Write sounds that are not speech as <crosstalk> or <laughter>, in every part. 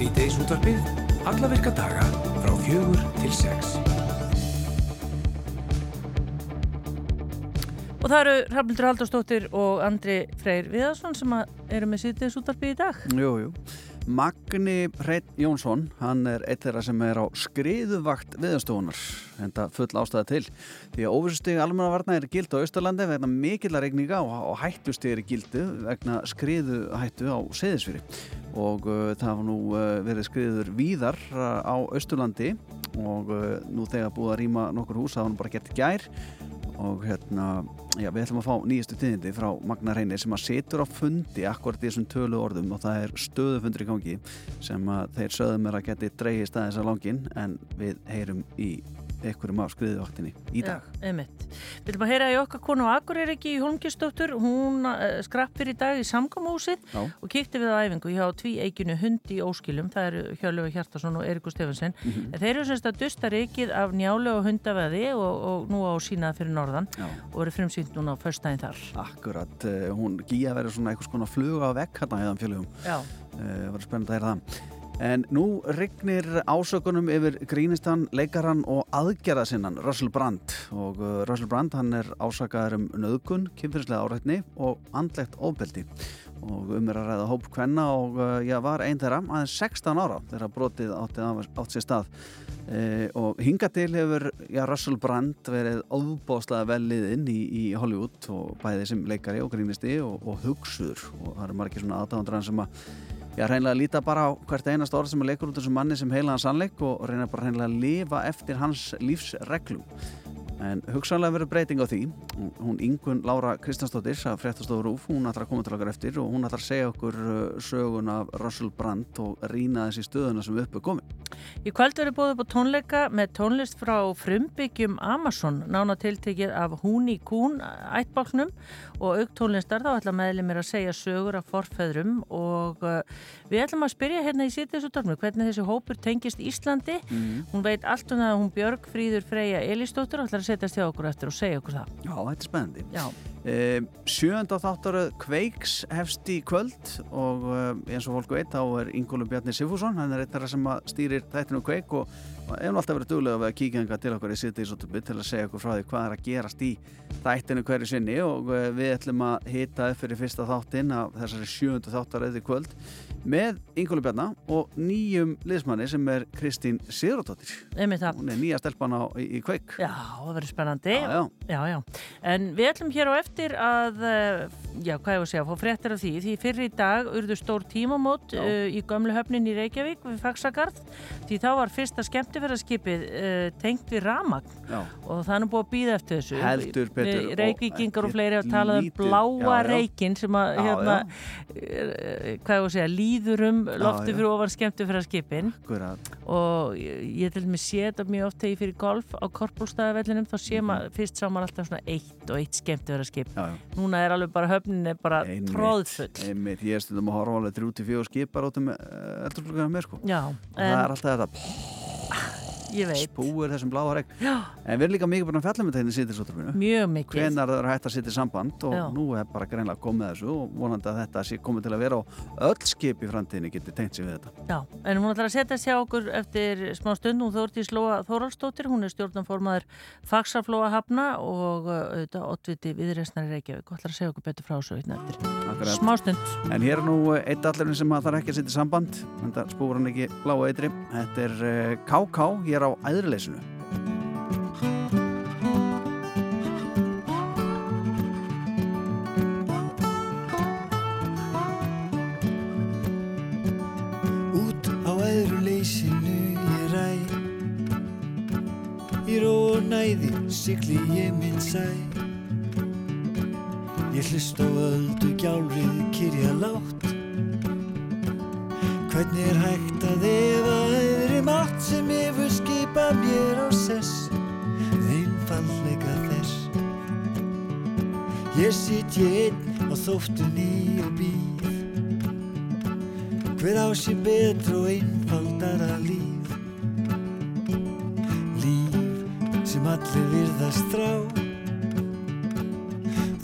Sýteis útvarpið, alla virka daga frá fjögur til sex. Og það eru Hrafnildur Haldarsdóttir og Andri Freyr Viðarsson sem eru með Sýteis útvarpið í dag. Jú, jú. Magni Hreit Jónsson, hann er eitt þeirra sem er á skriðuvakt viðastofunar, enda full ástæða til. Því að óvissustegi almannavarna er gild á Östurlandi vegna mikillar regninga og hættustegi er gildu vegna skriðuhættu á seðisfyrir. Og uh, það var nú uh, verið skriður víðar uh, á Östurlandi og uh, nú þegar búið að rýma nokkur hús, það var nú bara gett gær og hérna, já, við ætlum að fá nýjastu tíðindi frá Magnar Reynir sem að setur á fundi akkurat í þessum tölu orðum og það er stöðufundur í gangi sem að þeir sögðum er að geti dreigi staðis að langin en við heyrum í einhverjum af skriðuvaktinni í dag. Einmitt. Við viljum að heyra í okkar konu Akureyri Holmgjörnsdóttur, hún uh, skrappir í dag í samkamúsið og kíkti við á æfingu hjá tví eiginu hundi í óskilum, það eru Hjálfur Hjartarsson og Erikur Stefansson. Mm -hmm. Þeir eru semst að dusta reikið af njálu og hundaveði og, og nú á sínað fyrir norðan Já. og eru frumsýnt núna á förstæðin þar. Akkurat, uh, hún gíja verið svona einhvers konar fluga á vekk hérna í þann fjölugum. Já. Það uh, var spennend að heyra það. En nú regnir ásökunum yfir grínistan, leikaran og aðgerðasinnan Russell Brand. Og uh, Russell Brand hann er ásakaður um nöðgun, kynfyrirslega árætni og andlegt ofbeldi. Og um er að ræða hóp hvenna og uh, já, var einn þeirra aðeins 16 ára þegar brotið átti átt sér stað. E, og hingatil hefur já, Russell Brand verið ofbóðslega velliðinn í, í Hollywood og bæðið sem leikari og grínisti og, og hugsuður. Og það eru margir svona aðdándran sem að Já, reynilega að líta bara á hvert einast orð sem er leikur út af þessum manni sem heila hans sannleik og reyna bara reynilega að lifa eftir hans lífsreglum. En hugsanlega verður breyting á því. Hún Ingun Laura Kristjánsdóttir, að fréttastofur úf, hún ætlar að koma til okkar eftir og hún ætlar að segja okkur uh, sögun af Russell Brand og rýna þessi stöðuna sem uppu komið. Í kvöld verður búið upp á tónleika með tónlist frá frumbyggjum Amazon, nána tiltekið af Húni Kún ættbálknum og auktónlistar þá ætla meðlumir að segja sögur af forfæðrum og uh, við ætlum að spyrja hérna í sýttisúttarnu hvernig þessi hópur tengist Íslandi. Mm. Hún veit allt um það að hún Björg Fríður Freyja Elistóttur ætlar að setjast hjá okkur eftir og segja okkur það. Já, þetta er spennandi. Já. Um, sjönda þáttaröð Kveiks hefst í kvöld og um, eins og fólku veit þá er Ingólu Bjarni Sifússon, hann er eitt sem stýrir þættinu Kveik og hefur alltaf verið duglega að kíkja enga til okkur í sýttisúttarnu til að segja okkur frá því hvað er að gerast í þættinu hverju sinni og uh, við ætlum að hita upp fyrir fyrsta þáttinn af þessari sjöndu þáttaröð í kvöld með Ingóli Bjarnar og nýjum liðsmanni sem er Kristín Sigurðardóttir. Hún er nýja stelpan á, í, í kveik. Já, það verður spennandi. Já, já. Já, En við ætlum hér á eftir að eh, já, hvað ég var að segja, fá fréttir af því. Því fyrir í dag urðu stór tímamót uh, í gömlu höfnin í Reykjavík við Faxagard, því þá var fyrsta skemmtifæraskipið uh, tengt við Ramagn og það er nú búið að býða eftir þessu. Heldur, betur. Reykjavíkingar og, og fleiri að tala um bláa reikin sem að hérna, hvað ég var að segja, líður um lofti fyrir ofan skemmtu fyrir að skipin Akkurat. og ég, til með sé þetta mjög oft þegar ég fyrir golf á korpúlstæðavellinum þá sé maður, mm -hmm. fyrst sá maður alltaf svona eitt og eitt skemmtu fyrir að skip já, já. núna er alveg bara höfnin er bara tróðfull einmitt, ég er stundum að horfa alveg 34 skipar át um eftirflugana með sko. Já, það er alltaf þetta spúir þessum bláa regn. En við erum líka mikið búin að fjalla með þetta hérna í sýtisótturfinu mjög mikið. Hvenar það eru hægt að sýti samband og Já. nú er bara greinlega komið þessu og vonandi að þetta sé komið til að vera og öll skip í framtíðinni getur tengt sér við þetta. Já, en hún ætlar að setja sér okkur eftir smá stund. Hún Þórtís Lóa Þóraldstóttir hún er stjórnanformaður Faxaflóa Hafna og auðvitað oddviti viðreysnari Reykjavík og ætlar að segja okkur betur frá þessu eftir hér á æðurleysinu. Út á æðurleysinu ég ræ. Í ró og næði sigli ég minn sæ. Ég hlust á öldu gjálrið kyrja látt Hvernig er hægt að efa öðru mátt sem yfir skipa mér á sess Einfallega þess. Ég sitt ég einn á þóftunni og býð Hver á sér betra og einfaldara líf? Líf sem allir virðast strá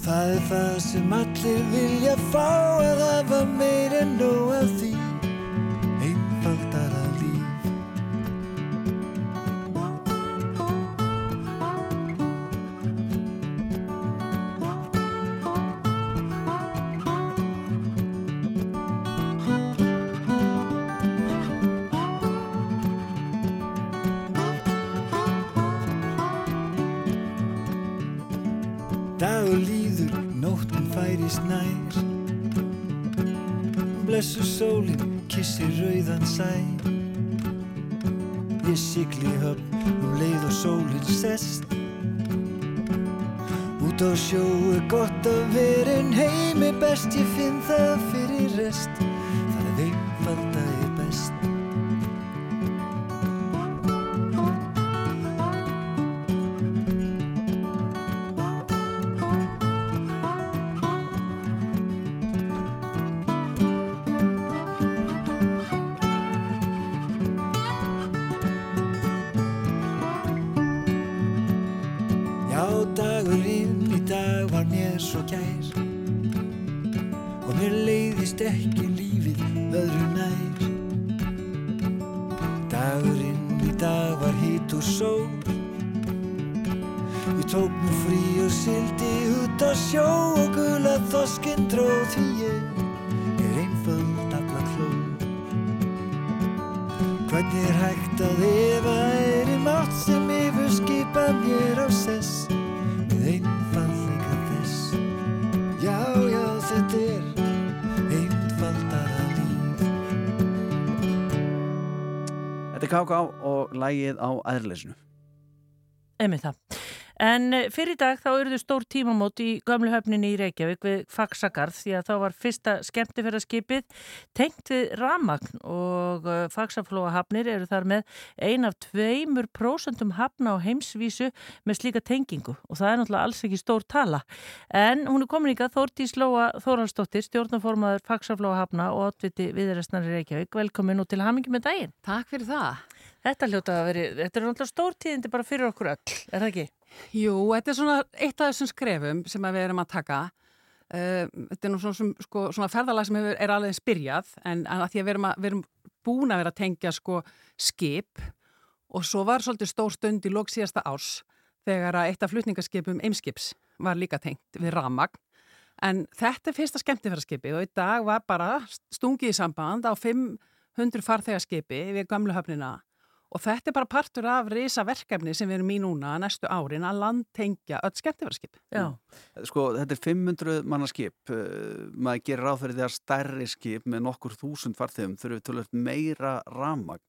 Það er það sem allir vilja fá að hafa meir en nóg af því sólinn, kissir rauðan sæ. Ég sigli höfn um leið og sólinn sest. Út á sjó er gott að vera en heimi best Ég finn það fyrir rest K.K. og lægið á æðrleysinu. Emi það. En eh, fyrir dag þá eruðu stór tímamót í gömlu höfninni í Reykjavík við Faxagarð því að þá var fyrsta skemmtifæraskipið tengt við Ramagn og eh, Faxaflóa hafnir eru þar með ein af tveimur prósentum hafna á heimsvísu með slíka tengingu og það er náttúrulega alls ekki stór tala. En hún er komin ykkar Þórtís Lóa Þóraldsdóttir, stjórnaformaður Faxaflóa hafna og átviti viðræstnar í Reykjavík. Velkomin og til hamingi með daginn. Takk fyrir það. Þetta veri, þetta er náttúrulega stór tíðindi bara fyrir okkur öll, er það ekki? Jú, þetta er svona eitt af þessum skrefum sem við erum að taka. Uh, þetta er nú svona, svona, sko, svona ferðalag sem hefur, er alveg spyrjað en að því að við erum, að, við erum búin að vera að tengja sko skip og svo var svolítið stór stund í lók síðasta árs þegar að eitt af flutningaskipum Eimskips var líka tengt við Ramagn. En þetta er fyrsta skemmtifæraskipi og í dag var bara stungið í samband á 500 farþegarskipi við gamlu höfnina Og þetta er bara partur af reysa verkefni sem við erum í núna næstu árin að landtengja öll skemmtifæraskip. Já. Sko, þetta er 500 manna skip. Uh, maður gerir ráðferði þegar stærri skip með nokkur þúsund farþegum þurfum við tölvöld meira ramagn.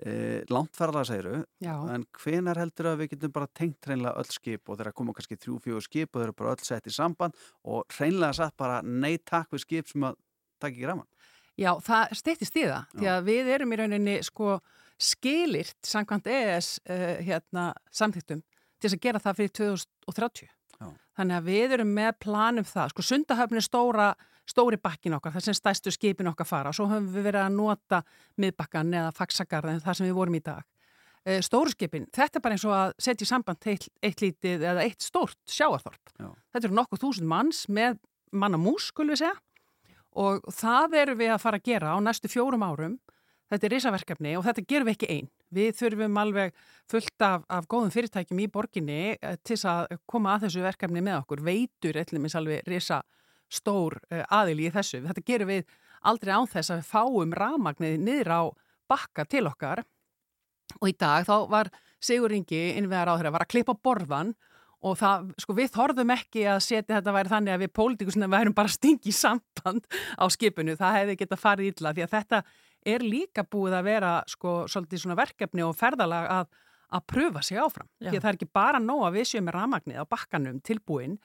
Uh, langt ferðala segiru, Já. en hvenar heldur að við getum bara tengt hreinlega öll skip og þeirra koma kannski þrjú, fjögur skip og þeir eru bara öll sett í samband og hreinlega satt bara nei takk við skip sem að takk ekki ramagn. Já, það steyttist í það, því að við erum í rauninni sko skilirt samkvæmt ES uh, hérna, samþýttum til þess að gera það fyrir 2030. Já. Þannig að við erum með planum það. Sko sundahöfn er stóra, stóri bakkin okkar, það sem stæstu skipin okkar fara og svo höfum við verið að nota miðbakkan eða faxagarðin þar sem við vorum í dag. Uh, stóru skipin, þetta er bara eins og að setja í samband eitt, eitt lítið eða eitt stórt sjáarþorp. Já. Þetta eru nokkuð þúsund manns með manna mús, skulum við segja og það erum við að fara að gera á næstu fjórum árum. Þetta er risaverkefni og þetta gerum við ekki einn. Við þurfum alveg fullt af, af góðum fyrirtækjum í borginni eh, til að koma að þessu verkefni með okkur. Veitur eitthvað alveg risa stór uh, aðil í þessu. Þetta gerum við aldrei án þess að við fáum rafmagnið niður á bakka til okkar og í dag þá var Sigur Ingi innvegar á þeirra var að klippa borðan og það, sko við þorðum ekki að setja þetta væri þannig að við pólitíkusina værum bara stingi samband á skipinu, það hefði geta farið illa því að þetta er líka búið að vera sko verkefni og ferðalag að, að pröfa sig áfram. Það er ekki bara nóg að við séum með ramagnið á bakkanum tilbúin,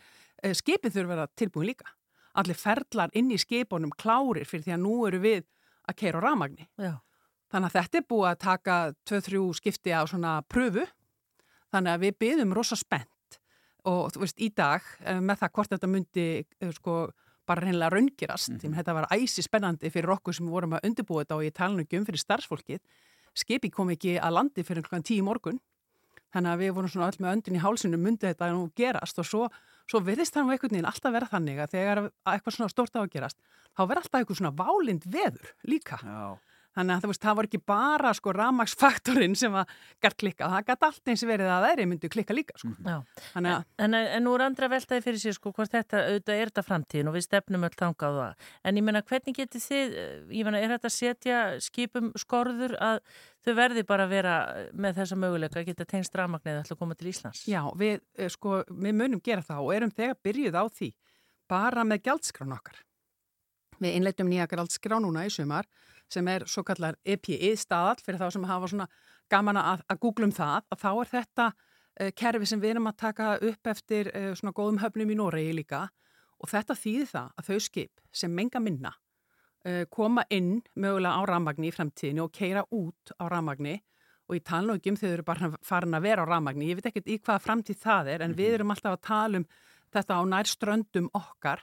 Eh, skipin þurfa að vera tilbúin líka, allir ferðlar inn í skipunum klárir fyrir því að nú eru við að keira á ramagni Já. Þannig að þetta er búið að taka 2-3 skipti á svona pröfu. Þannig að við byðum rosa spennt. Og þú veist í dag eh, með það hvort þetta myndi eh, sko bara reynilega raungirast, mm -hmm. þetta var æsi spennandi fyrir okkur sem vorum að undirbúa þetta og ég tala nú ekki um fyrir starfsfólkið. Skipi kom ekki að landi fyrir klokkan 10 í morgun. Þannig að við vorum svona öll með öndin í hálsinu myndi þetta nú gerast? Og svo, svo verðist það nú einhvern veginn alltaf vera þannig að þegar eitthvað svona stort á að gerast þá verður alltaf eitthvað svona válind veður líka. Já. Þannig að veist, það var ekki bara sko ramagsfaktorinn sem var gært klikka, það gæti allt eins verið að þeirri myndu klikka líka sko. Mm. En, en, en nú er andra veltaði fyrir sig sko hvort þetta auðvitað er þetta framtíðin og við stefnum öll þangað það. En ég menna hvernig getur þið, ég menna er þetta að setja skipum skorður að þau verði bara að vera með þessa möguleika að geta tengst ramagnið að koma til Íslands? Já, við, eh, sko, við munum gera það og erum þegar byrjuð á því bara með gjaldskrán okkar. Við innleitum nýja gjaldskrán núna í sumar sem er svo kallar EPI staðall fyrir þá sem hafa svona gaman að, að googlum það, að þá er þetta uh, kerfi sem við erum að taka upp eftir uh, svona góðum höfnum í Noregi líka. Og þetta þýðir það að þau skip sem menga minna uh, koma inn mögulega á ramagni í fremtíðinu og keira út á ramagni og ég tala nú ekki um þau eru bara farin að vera á ramagni, ég veit ekkert í hvaða framtíð það er en við mhm. erum alltaf að tala um þetta á nær ströndum okkar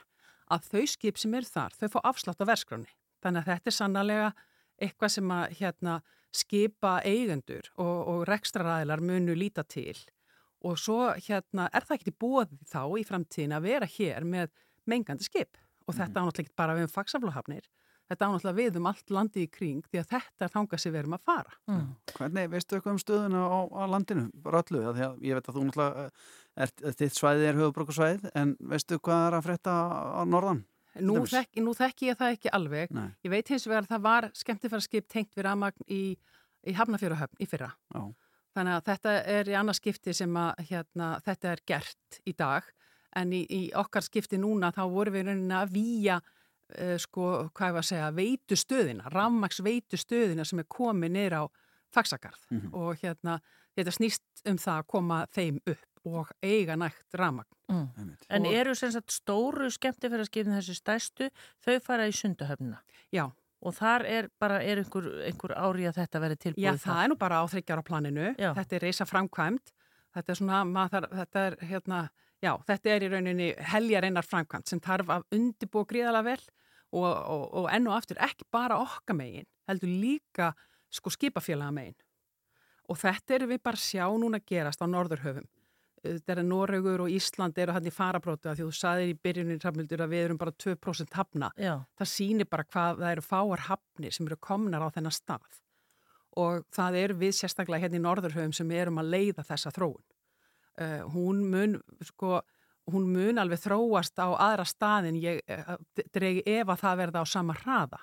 að þau skip sem eru þar, þau fá afslátt á verskráni Þannig að þetta er sannlega eitthvað sem að hérna, skipa eigendur og, og rekstraræðilar munu líta til. Og svo hérna, er það ekki búið þá í framtíðin að vera hér með mengandi skip. Og þetta mm. ánáttúrulega ekki bara við um fagsaflóhafnir, þetta ánáttúrulega við um allt landi í kring því að þetta er þangað sem við erum að fara. Mm. Hvernig, veistu eitthvað um stöðuna á, á landinu, bara öllu? Því að ég veit að þú náttúrulega, er, þitt svæði er höfubrókarsvæð en veistu hvað er að frétta á norðan? Nú, þekk, nú þekki ég það ekki alveg. Nei. Ég veit hins vegar að það var skemmtifæraskip tengt við ramagn í, í Hafnafjörðahöfn í fyrra. Já. Þannig að þetta er í annars skipti sem að hérna, þetta er gert í dag en í, í okkar skipti núna þá voru við rauninna að výja sko, hvað ég var að segja, veitustöðina, rammags veitustöðina sem er komið neyra á fagsakarð mm -hmm. og hérna þetta snýst um það að koma þeim upp og eiga nægt ramagn. Mm. En eru sem sagt stóru skemmtifæraskipin þessi stæstu, þau fara í sundahöfnuna? Já. Og þar er bara, er einhver, einhver ári að þetta veri tilbúið? Já, það, það er nú bara á þryggjára planinu. Já. Þetta er reysa framkvæmt. Þetta er svona, maður, þetta er hérna, já, þetta er í rauninni heljar einar framkvæmt sem þarf að undibúa gríðala vel og, og, og enn og aftur ekki bara okka megin, heldur líka sko skipafélaga megin. Og þetta er við bara sjá núna gerast á norðurhöfum þetta er Norraugur og Ísland eru hann í farabrótu að því þú saðir í byrjunin að við erum bara 2% hafna Já. það sýnir bara hvað það eru fáar hafnir sem eru komnar á þennan stað og það eru við sérstaklega hérna í Norðurhauðum sem erum að leiða þessa þróun uh, hún mun sko hún mun alveg þróast á aðra staðin ég uh, dregi ef að það verða á sama hraða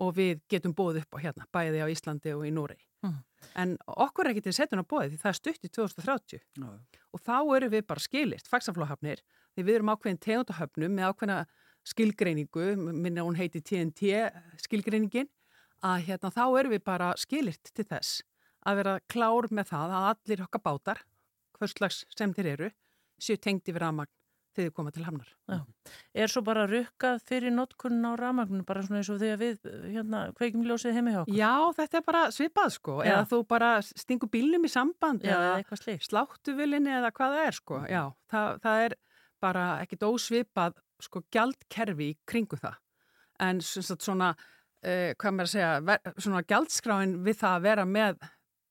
og við getum bóð upp á hérna, bæði á Íslandi og í Núrei mm. en okkur er ekki til setjun á bóði því það er stutt í 2030 Já og þá eru við bara skilist, fagsaflóhafnir, því við erum ákveðin tegundahöfnum með ákveðina skilgreiningu, minna hún heiti TNT skilgreiningin, að hérna þá eru við bara skilirt til þess að vera klár með það að allir okkar bátar, hverslags sem þeir eru, séu tengdi við ramagn þegar þið koma til hamnar. Já. Er svo bara rukkað fyrir notkunn á ramagnum bara svona eins og að við hérna, kveikjum ljósið heimi hjá okkur? Já, þetta er bara svipað sko, Já. eða þú bara stingur bílnum í samband Já, eða sláttuvilinni eða hvað það er sko. Já, það, það er bara ekkit ósvipað sko gjaldkerfi í kringu það. En svona, uh, hvað maður að segja, ver, svona gjaldskráin við það að vera með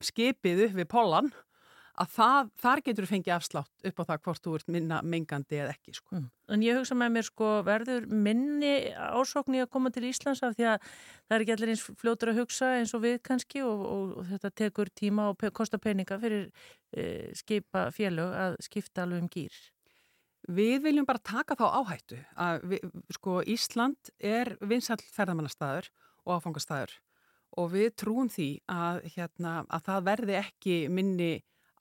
skipið upp við Pólann að það, þar getur þú fengið afslátt upp á það hvort þú ert minna mengandi eða ekki. Sko. Mm. En ég hugsa með mér sko verður minni ásókni að koma til Íslands af því að það er ekki allir eins fljótur að hugsa eins og við kannski og, og, og þetta tekur tíma og pe kostar peninga fyrir e, skipa félög að skipta alveg um gýr. Við viljum bara taka þá áhættu að við, sko Ísland er vinsall ferðamannastæður og áfangastæður og við trúum því að, hérna, að það verði ekki minni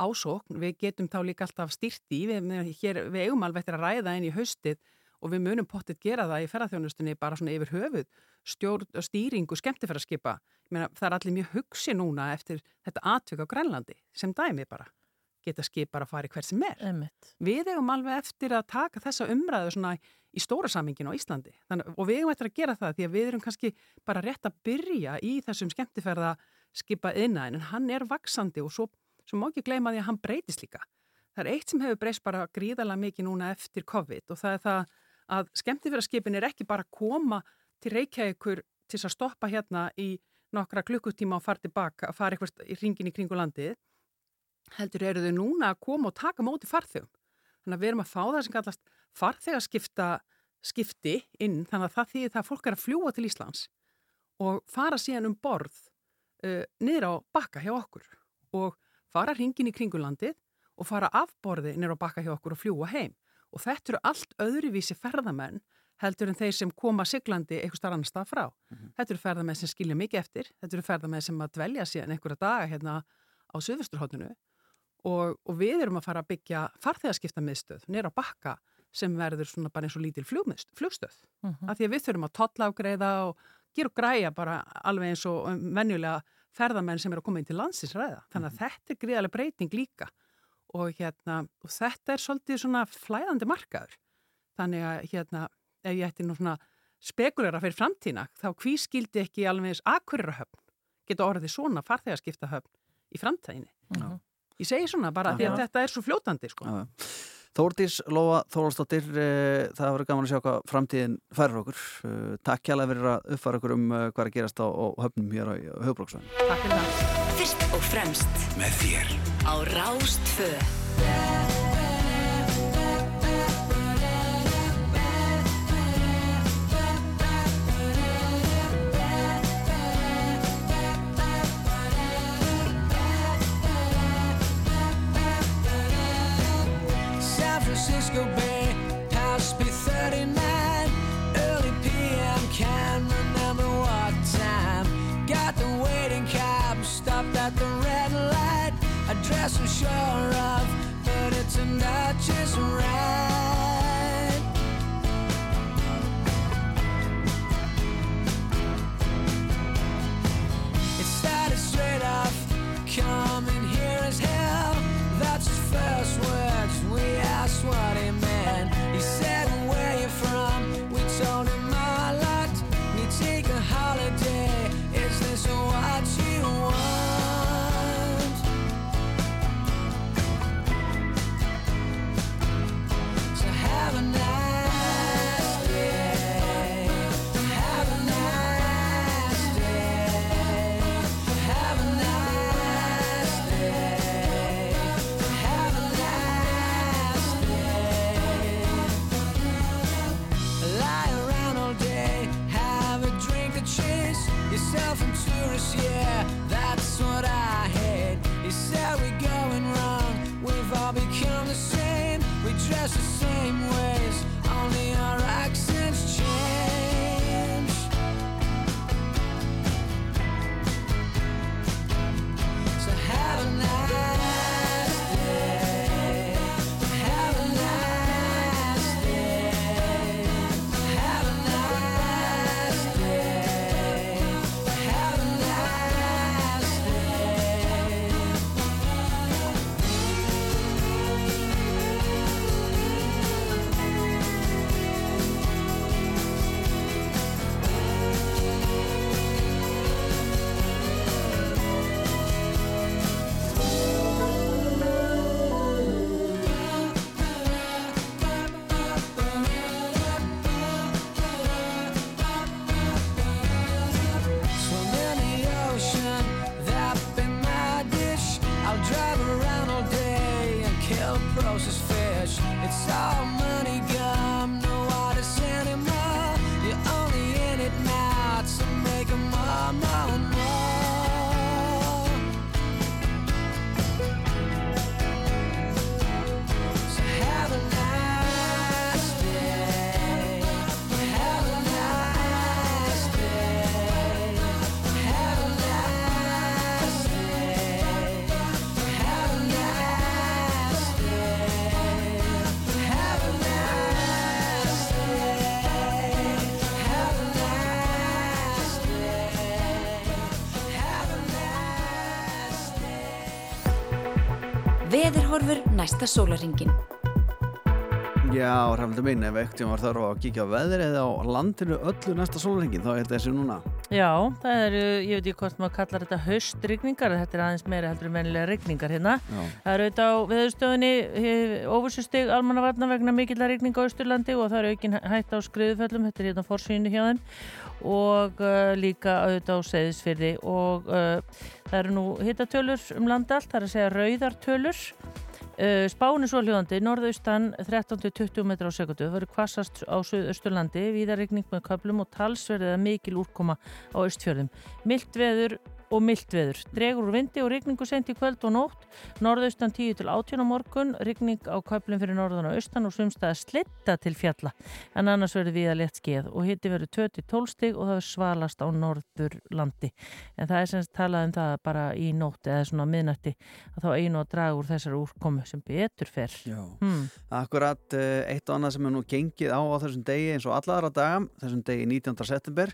ásókn, við getum þá líka alltaf styrti, við, hér, við eigum alveg eftir að ræða inn í haustið og við munum pottit gera það í ferðarþjónustunni bara svona yfir höfuð, stjórn og stýringu skemmtifæraskipa, það er allir mjög hugsi núna eftir þetta atvik á Grænlandi sem dæmi bara geta skip bara að fara í hver sem er. Einmitt. Við eigum alveg eftir að taka þessa umræðu svona í stóra samingin á Íslandi Þannig, og við eigum eftir að gera það því að við erum kannski bara rétt að byrja í þessum skemmtifærða skipa innan en hann er vaksandi og svo svo má ekki gleyma því að hann breytist líka. Það er eitt sem hefur breyst bara gríðarlega mikið núna eftir COVID og það er það að skemmtifæraskipin er ekki bara að koma til Reykjavíkur til að stoppa hérna í nokkra klukkutíma og fara tilbaka, fara eitthvað í ringin í kringu landið, heldur eru þau núna að koma og taka móti farþegum. Þannig að við erum að fá það sem kallast farþegarskipta skipti inn, þannig að það þýðir það að fólk er að fljúa til Íslands og fara síðan um borð uh, niður á bakka hjá okkur og fara hringin í kringulandið og fara afborði niður á bakka hjá okkur og fljúa heim. Og þetta eru allt öðruvísi ferðamenn heldur en þeir sem koma siglandi eitthvað starf annar stað frá. Mm -hmm. Þetta eru ferðamenn sem skilja mikið eftir, þetta eru ferðamenn sem að dvelja síðan einhverja daga hérna á Suðvesturhóttinu og, og við erum að fara að byggja farþegarskipta miðstöð nýra á bakka sem verður svona bara eins og lítil flugstöð. Mm -hmm. Af því að við þurfum að totla ágreða og gera og græja bara alveg eins og venjulega ferðamenn sem eru að koma inn til landsins ræða. Þannig að mm -hmm. þetta er gríðarlega breyting líka og, hérna, og þetta er svolítið svona flæðandi markaður. Þannig að hérna, ef ég ætti nú svona spekulera fyrir framtína, þá hví skildi ekki alveg eins akkurirahöfn geta orðið svona farþegarskiptahöfn í framtíðinni. Mm -hmm. Ég segi svona bara því að þetta er svo fljótandi sko. Já. Þórdís Lóa Þóraldsdóttir, eh, það verður gaman að sjá hvað framtíðin færur okkur. Eh, takk hjálpa fyrir að uppfara okkur um eh, hvað er að gerast á, á höfnum hér á höfbróksvæðin. Takk fyrir það. Fyrst og fremst með þér á Rástföð. Francisco Bay, house B39, early PM, can't remember what time. Got the waiting cab, stopped at the red light. Address I'm sure of, but it's out just right. Næsta sólaringin. Já, Rafnildur minn, ef ekkert var þarf að kíkja á veðri eða á landinu öllu næsta sólringin, þá er þessi núna. Já, það eru, ég veit ekki hvort maður kallar þetta haustrygningar, þetta er aðeins meira heldur en vennilega regningar hérna. Já. Það eru auðvitað á veðurstöðinni óvursustig almannavarna vegna mikillar regninga á Austurlandi og það eru aukin hætt á skriðuföllum, þetta er hérna fórsvínu hjá þeim og uh, líka auðvitað á seðisfyrði og uh, það eru nú hittatölur um landa allt, það er að segja rauðartölur Spáin er svo hljóðandi, norðaustan 13-20 metra á sekundu, það verður kvassast á Östurlandi, víðarregning með köplum og talsverðið að mikil úrkoma á Östfjörðum. Milt veður og mildt veður. Dregur úr vindi og rigningu sent í kvöld og nótt. Norðaustan 10 til 18 á morgun, rigning á köplum fyrir norðan og austan og sumstaða slitta til fjalla. En annars verður við að lett skeið og hitti verður 20-12 stig og það er svalast á norðurlandi. En það er semst talað um það bara í nótt eða svona miðnætti að þá einu að draga úr þessari úrkomu sem betur fer. Já, Hmm. akkurat eh, eitt og annað sem er nú gengið á á þessum degi eins og allara daga, þessum degi 19. september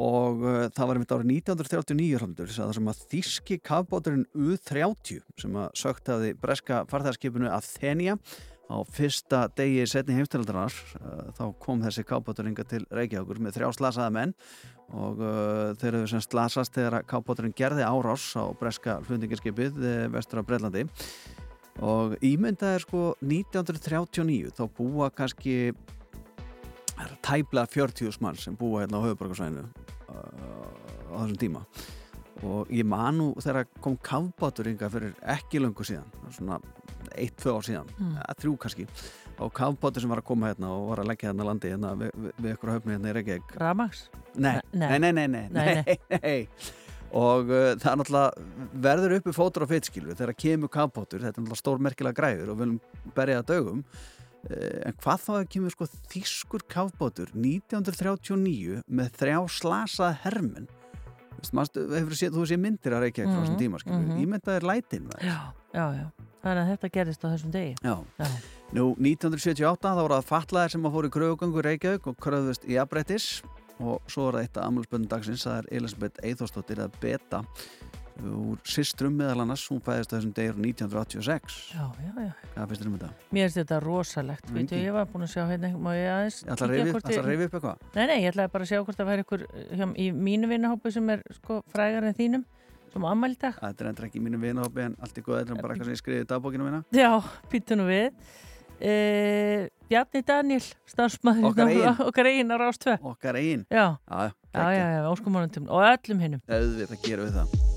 og uh, það var einmitt árið 1939 hrandur, það sem að þíski kafbáturinn U-30 sem að sögt hafi breska farþæðarskipinu Athenia á fyrsta degi setni heimstildarar uh, þá kom þessi kafbáturinga til Reykjavíkur með þrjá slasaða menn og uh, þeir eru sem slasast þegar að kafbáturinn gerði árás á breska flundingarskipið uh, vestur af Brellandi og ímyndað er sko 1939 þá búa kannski tæplega 40 mann sem búa hérna á höfuborgarsvæðinu á þessum tíma og ég man nú þegar kom kafbátur yngar fyrir ekki löngu síðan svona 1-2 ár síðan Mm. mm. þrjú kannski og kafbátur sem var að koma hérna og var að leggja hérna landi hérna við, við, ykkur höfni hérna í Reykjavík Ramax? Nei, Nei. nei, nei, nei, nei, Nei, <laughs> og uh, það er náttúrulega verður uppi fótur á feitskilu þegar kemur kafbátur, þetta er náttúrulega stórmerkilega græður og viljum berja það dögum uh, en hvað þá að kemur sko þýskur kafbátur 1939 með þrjá slasað hermen Vist, manstu, hefur séð, þú sé myndir að Reykjavík frá Mhm, þessum tíma skilur, mhm. ímyndað er lætin. Já, já, já. Þannig að þetta gerist á þessum degi. Nú, 1978 þá voru það fatlaðir sem að fóru í kröfugöngu Reykjavík og kröfðust í abrættis og svo var af ammalspöndum dagsins það er Elisabeth Eithostóttir eða Beta úr Sistrum meðal annars hún fæðist þessum degur 1986 Já, já, já. Hvað finnst þér um þetta? Mér finnst þetta rosalegt, veitu, ekki. ég var búin að sjá hérna, má ég aðeins Ég ætla að reyfi ég- upp eitthvað Nei, nei, ég ætlaði bara að sjá hvort það væri ykkur hjá, í mínu vinnahópu sem er sko frægar en þínum, sem ámæli dag. Þetta er endur ekki í mínu vinahópi en allt í góð þetta er bara eitthvað sem ég skriði í dagbókinu mína Já, nú við. E, Bjarni Daniel, starfsmæður Okkar okkar eigin á Rástvö. Okkar einn og öllum hinnum. Auðvitað gerum við það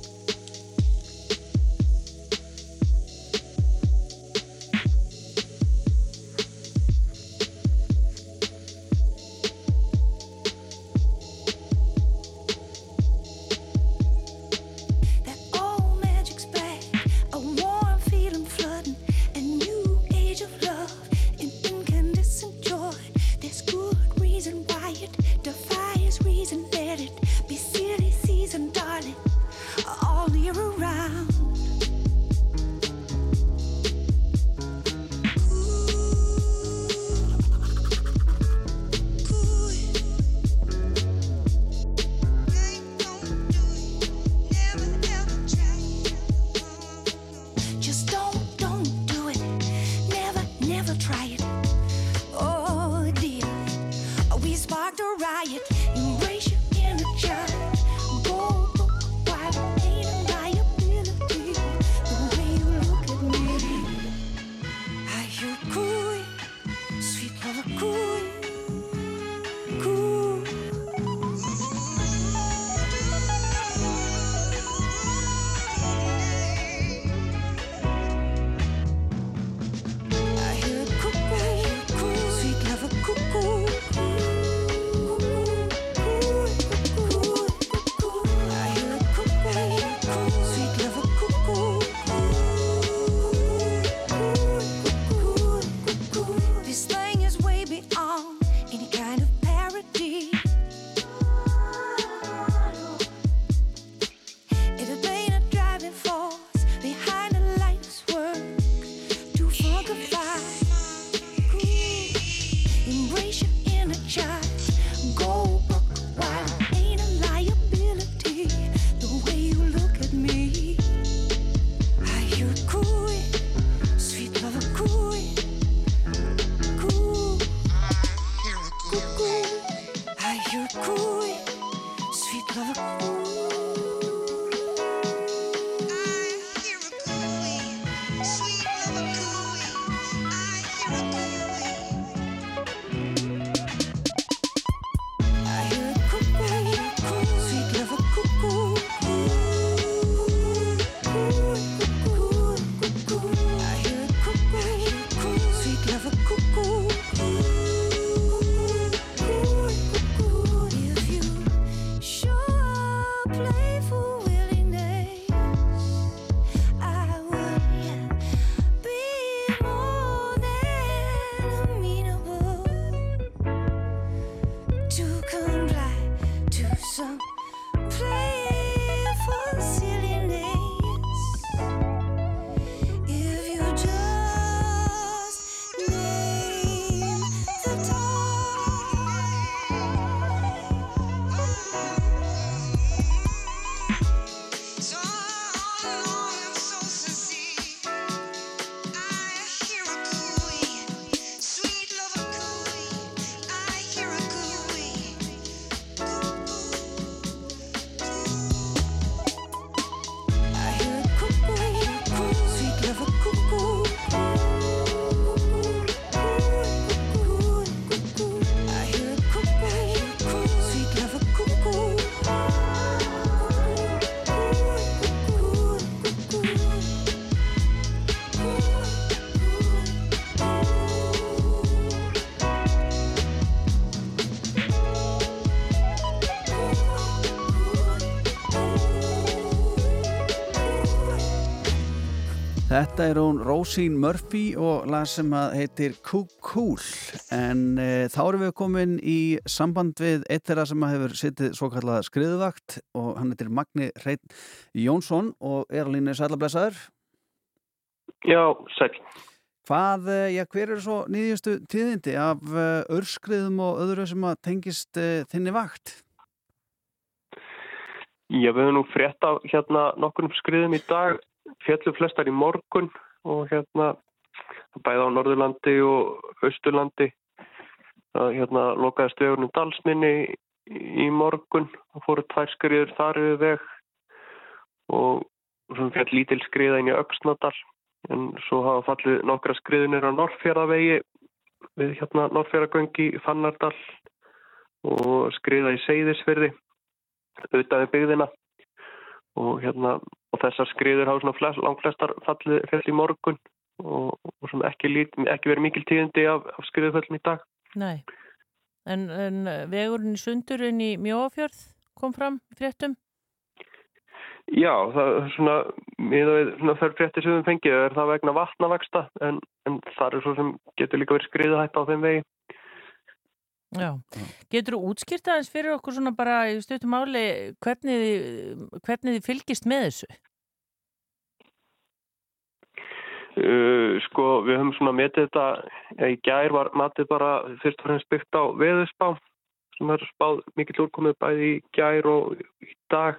Þetta er hún Rósín Murphy og lag sem heitir Cool en e, þá erum við komin í samband við eitt þeirra sem að hefur sittið svo kallað skriðuvakt og hann heitir Magni Reit Jónsson og er alveg neins ætlablessaður. Já, sæl. Hvað, e, já, hver eru svo nýðjustu tíðindi af örskriðum og öðru sem að tengist e, þinni vakt? Já, við höfum nú frétt af hérna nokkur skriðum í dag fjallu flestar í morgun og hérna bæða á Norðurlandi og Östurlandi það hérna lokaði stöðunum dalsminni í morgun og fóru tvær skriður þar yfir veg og svona fjall lítil skriða inn í Öksnadal en svo hafa fallið nokkra skriðunir á Norrfjörðavegi við hérna Norrfjörðagöngi Fannardal og skriða í Seyðisfyrði auðvitaði byggðina. Og hérna og þessar skriður hafa svona flest, langt flestar fallið fell í morgun og, og svona ekki, lít, ekki verið mikil tíðindi af, af skriðuföllum í dag. Nei, en, en vegurinn í sundurinn í Mjóafjörð kom fram fréttum? Já, það er svona, svona þær fréttir sem við fengið er það vegna vatnavexta en, en það er svo sem getur líka verið skriðahætt á þeim vegi. Já, getur þú útskýrt aðeins fyrir okkur svona bara í stöðtum áli hvernig, hvernig þið fylgist með þessu? Uh, sko, við höfum svona metið þetta, ja, í gær var matið bara fyrst og fremst byggt á veðusspá sem er spáð mikill úrkomið bæði í gær og í dag.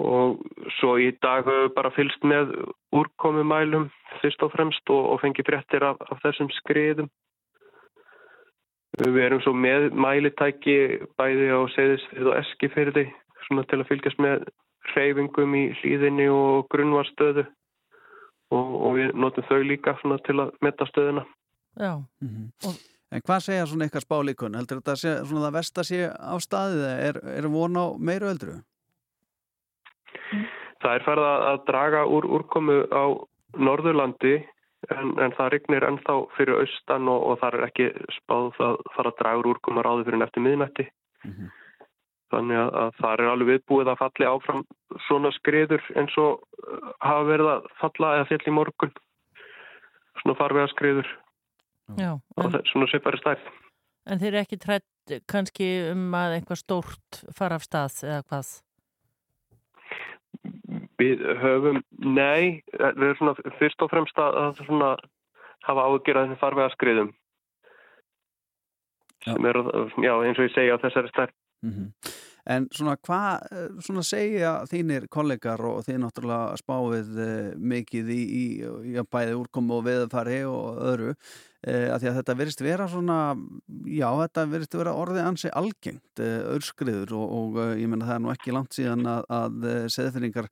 Og svo í dag höfum við bara fylgst með úrkomumælum fyrst og fremst og, og fengið fréttir af, af þessum skriðum Við erum svo með mælitæki bæði á Seyðisfyrð og Eskifyrði svona til að fylgjast með hreyfingum í hlýðinni og grunnvarstöðu og, og við notum þau líka svona til að metta stöðuna. Já. Mm -hmm. En hvað segja svona eitthvað spálíkun? Heldur þetta sé, svona það vest að sé á staðið eða er, er von á meiru öldru? Það er farið að draga úr úrkomu á Norðurlandi En, en það rignir ennþá fyrir austan og, og það er ekki spáð að fara að draga úr úrkomar áður fyrir eftir miðnætti. Mm -hmm. Þannig að, að það er alveg viðbúið að falli áfram svona skriður eins og hafa verið að falla eða fjall í morgun. Svona farvega skriður. Já. En, og svona svipari stærð. En þeir eru ekki trætt kannski um að einhvað stórt fara af stað eða hvað? Við höfum, nei, við erum svona fyrst og fremst að svona hafa ágjörð að þessi farvega skriðum sem eru, já, eins og ég segja á þessari stærn. Mm -hmm. En svona hvað, svona segja þínir kollegar og þið náttúrulega spáið eh, mikið í, í, í bæði úrkomu og veðfari og öðru eh, að því að þetta verist vera svona, já þetta verist vera orðið ansi algengt, eh, öðskriður og, og ég menna það er nú ekki langt síðan að, að seðfinningar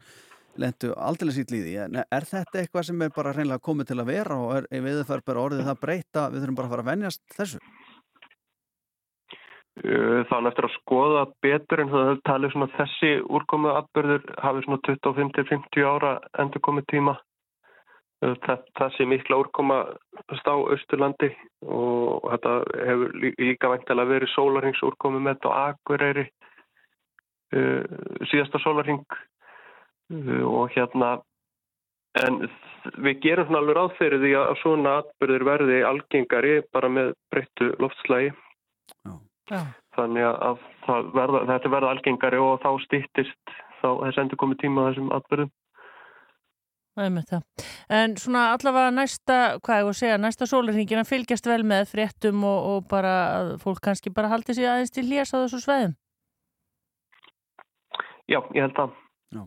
lendu aldrei sýt líði, en er þetta eitthvað sem er bara reynilega komið til að vera og er viðfær bara orðið það breyta, við þurfum bara að fara að venjast þessu? Þannig eftir að skoða betur en það talið svona þessi úrkomu atbyrður hafi svona 25-50 ára endur komið tíma. Þessi mikla úrkoma stá Östurlandi og þetta hefur líka væntilega verið sólarhingsúrkomu með þetta á Akureyri síðasta sólarhing og hérna en við gerum svona alveg ráð fyrir því að svona atbyrður verði algengari bara með breyttu loftslægi. Já. Þannig að verða, þetta verða algengari og þá stýttist þá þess endur komið tíma þessum atbyrðum. En svona allavega næsta, hvað ég voru að segja, næsta sólarhingina fylgjast vel með fréttum og, og bara að fólk kannski bara haldi sig aðeins til hljás á þessu sveðum. Já, ég held að. Já.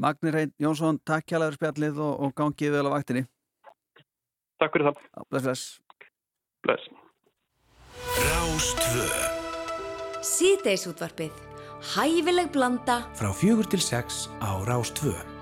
Magnir Reyn Jónsson, takk kjælaður spjallið og, og gangið vel á vaktinni. Takk fyrir það. Bless, bless. Bless. Rástvö Síðdeisútvarpið Hæfileg blanda Frá fjögur til sex á Rástvö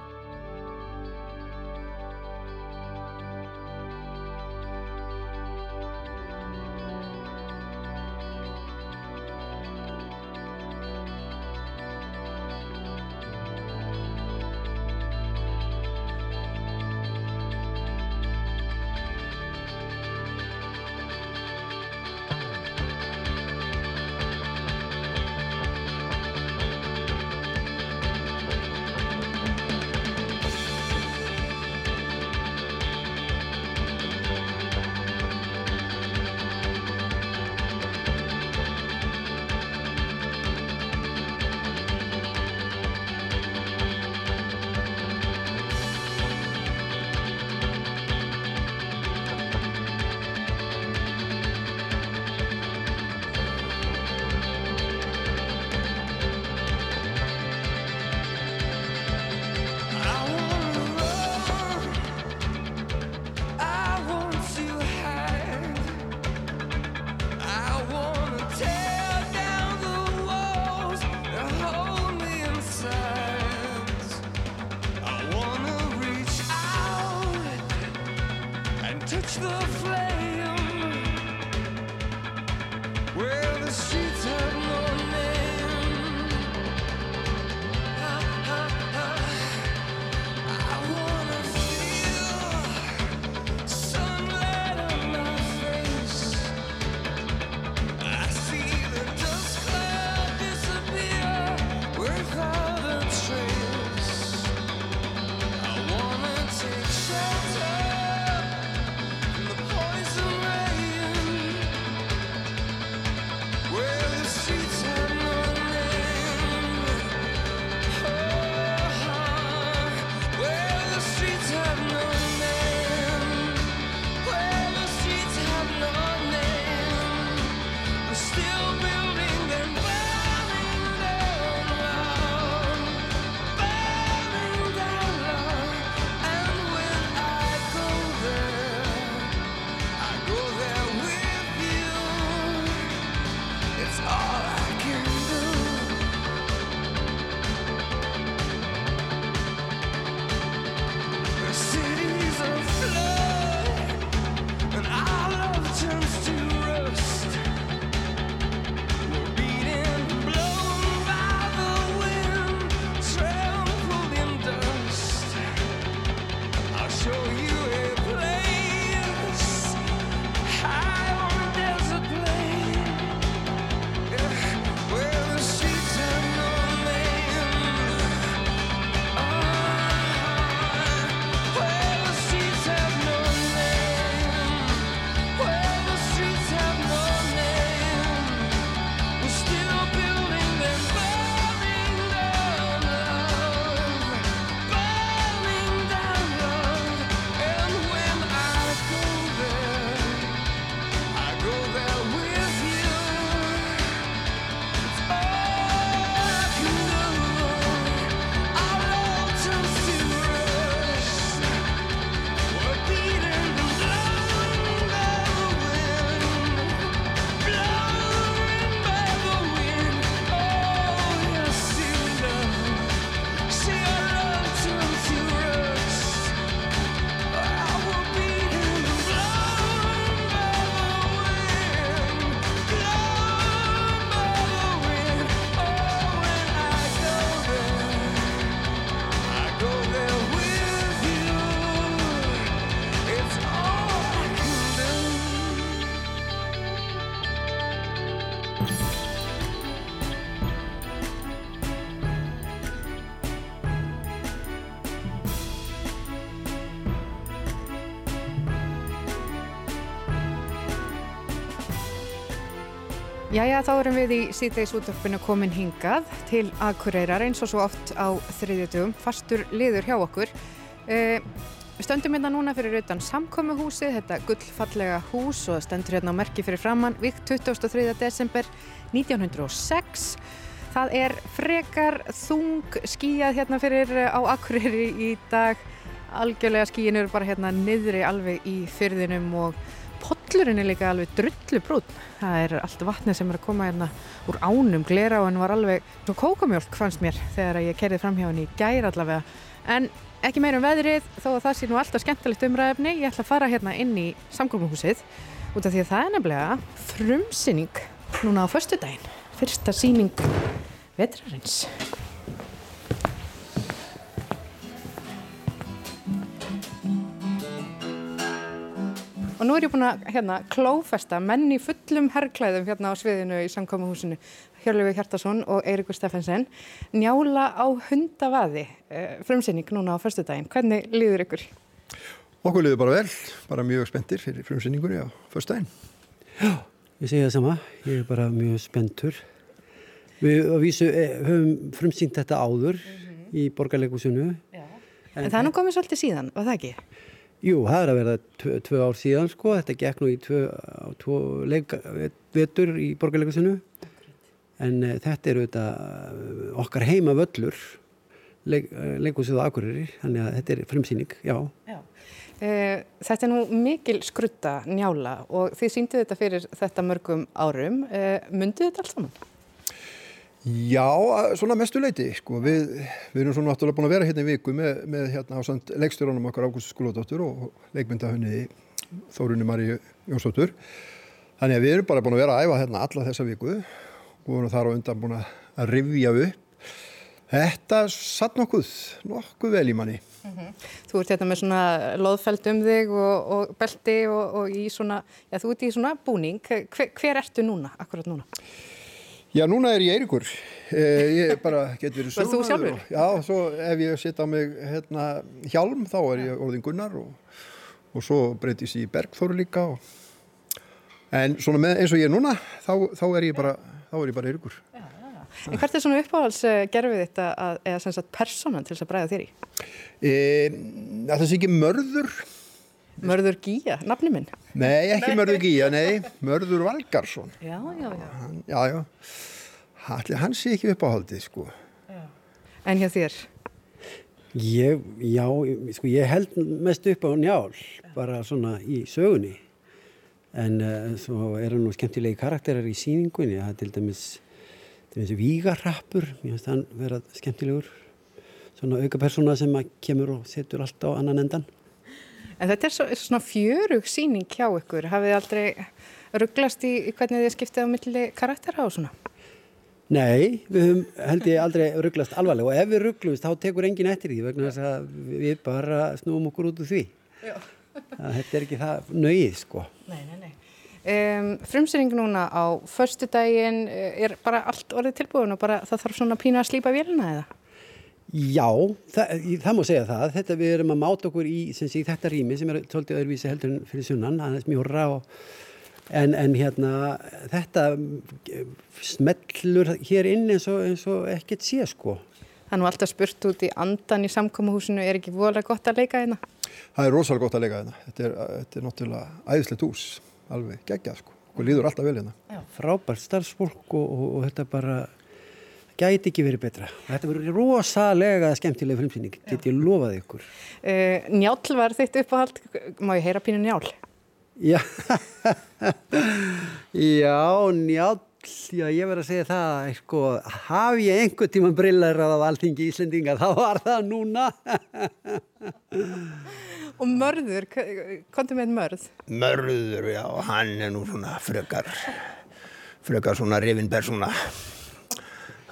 Jæja, þá erum við í síðdeis útvarpinu komin hingað til Akureyrar eins og svo oft á þriðjutugum, fastur liður hjá okkur. Við stöndum hérna núna fyrir utan samkomuhúsið, þetta gullfallega hús og það stendur hérna á merki fyrir framann, vikt 23. desember 1906. Það er frekar þung skíjað hérna fyrir eh, á Akureyri í dag. Algjörlega skíin eru bara hérna niðri alveg í fyrðinum og pollurinn er líka alveg drullu brún. Það er allt vatnið sem er að koma hérna úr ánum. Glera og hann var alveg svo kókamjólk fannst mér þegar ég kerði fram hjá henni í gær allavega. En ekki meira um veðrið þó að það sé nú alltaf skemmtilegt umræðefni. Ég ætla að fara hérna inn í samgóðumuhúsið út af því að það er nefnilega frumsýning núna á föstudaginn. Fyrsta sýning vetrarins. Og nú er ég búin að hérna, klófesta menn í fullum herrklæðum hérna á sviðinu í samkommahúsinu. Hjörlefi Hjartarsson og Eirikur Steffensen. Njála á hundavaði, eh, frumsýning núna á förstudaginn. Hvernig líður ykkur? Okkur liður bara vel, bara mjög spenntir fyrir frumsýningunni á förstudaginn. Ég segi það sama, ég er bara mjög spenntur. Við á vísu eh, höfum frumsýnt þetta áður í borgarleikusinu. En, það er nú komið svolítið síðan, var það ekki? Jú, það er að verða tvö, tvö ár síðan sko, þetta gekk nú í tvö, leik, vetur í borgarleikusinu. En uh, þetta er auðvitað uh, okkar heima völlur, leik, uh, leikusið á Akureyri, þannig að þetta er frumsýning, já. Já. Eh, Þetta er nú mikil skrutta njála og þið síndið þetta fyrir þetta mörgum árum. Eh, Mundið þetta allt saman? Já, svona mestu leiti, sko. Við, við erum svona náttúrulega búin að vera hérna í viku með, með hérna ásand leikstjóranum okkar Ágúst Skúladóttur og leikmyndahönniði Þórunni Maríu Jónsdóttur. Þannig að við erum bara búin að vera að æfa hérna alla þessa viku og vorum þar á undan búin að rifja upp. Þetta satt nokkuð, nokkuð vel í manni. Þú ert hérna með svona loðfæld um þig og, og belti og, og í svona, já þú ert í svona búning. Hver, hver ertu núna, akkurat núna? Já, núna er ég Eirikur. Eh, ég bara get verið <laughs> Var þú sjálfur? og- Já, svo ef ég setja á mig hérna, hjálm þá er ég orðin Gunnar og, og svo breytist ég í Bergþóru líka. Og, en svona með, eins og ég er núna, þá, þá er ég bara, þá er ég bara Eirikur. En hvert er svona uppáhalds uh, gerfið þetta að, eða sem sagt personan til þess að bræða þér í? E, það sé ekki mörður? Mörður Gíja, nafni minn? Nei, ekki mörður Gíja, nei, mörður Valgarsson. Já, já, já. Hann, já, já. Hann sé ekki uppáhaldið, sko. En hjá þér? Ég, já, sko, ég held mest upp á njál, bara svona í sögunni. En uh, svo eru nú skemmtilegi karakterar í síningunni, það er til dæmis, til dæmis vígarrappur, mér finnst hann vera skemmtilegur. Svona auka persóna sem að kemur og setur allt á annan endan. En þetta er svo, er svona fjörug síning hjá ykkur. Hafið þið aldrei rugglast í, hvernig þið skiptið á milli karaktera og svona? Nei, við höfum held ég aldrei rugglast alvarlega og ef við rugglumst þá tekur enginn eftir því vegna þess að við bara snúum okkur út úr því. Þetta er ekki það nöyið sko. Nei, nei, nei. Um, frumsýning núna á förstu daginn er bara allt orðið tilbúin og bara það þarf svona pínu að slípa vélina eða? Já, það, það má segja það. Þetta við erum að máta okkur í, sé, í þetta rými sem er svolítið öðruvísi heldur en fyrir sunnan, aðeins mjóra og en, en hérna þetta smellur hér inn eins og, eins og ekkert sé sko. Það er nú alltaf spurt út í andan í samkómuhúsinu, er ekki voðalega gott að leika hérna? Það er rosalega gott að leika hérna. Þetta er, þetta er náttúrulega æðislegt hús, alveg geggjað sko. Og líður alltaf vel hérna. Frábært starfsfólk og, og, og þetta bara gæti ekki verið betra. Þetta verður rosalega skemmtilega frumsýning, get ég lofað ykkur. Uh, njál var þitt uppáhald, má ég heyra pínu njál? Já, <laughs> já, njáll, já, ég verð að segja það, sko, haf ég einhver tíma brillarað af alltingi Íslendinga, þá var það núna. <laughs> Og mörður, kontum með mörð? Mörður, já, hann er nú svona frekar, frekar svona rifin persóna.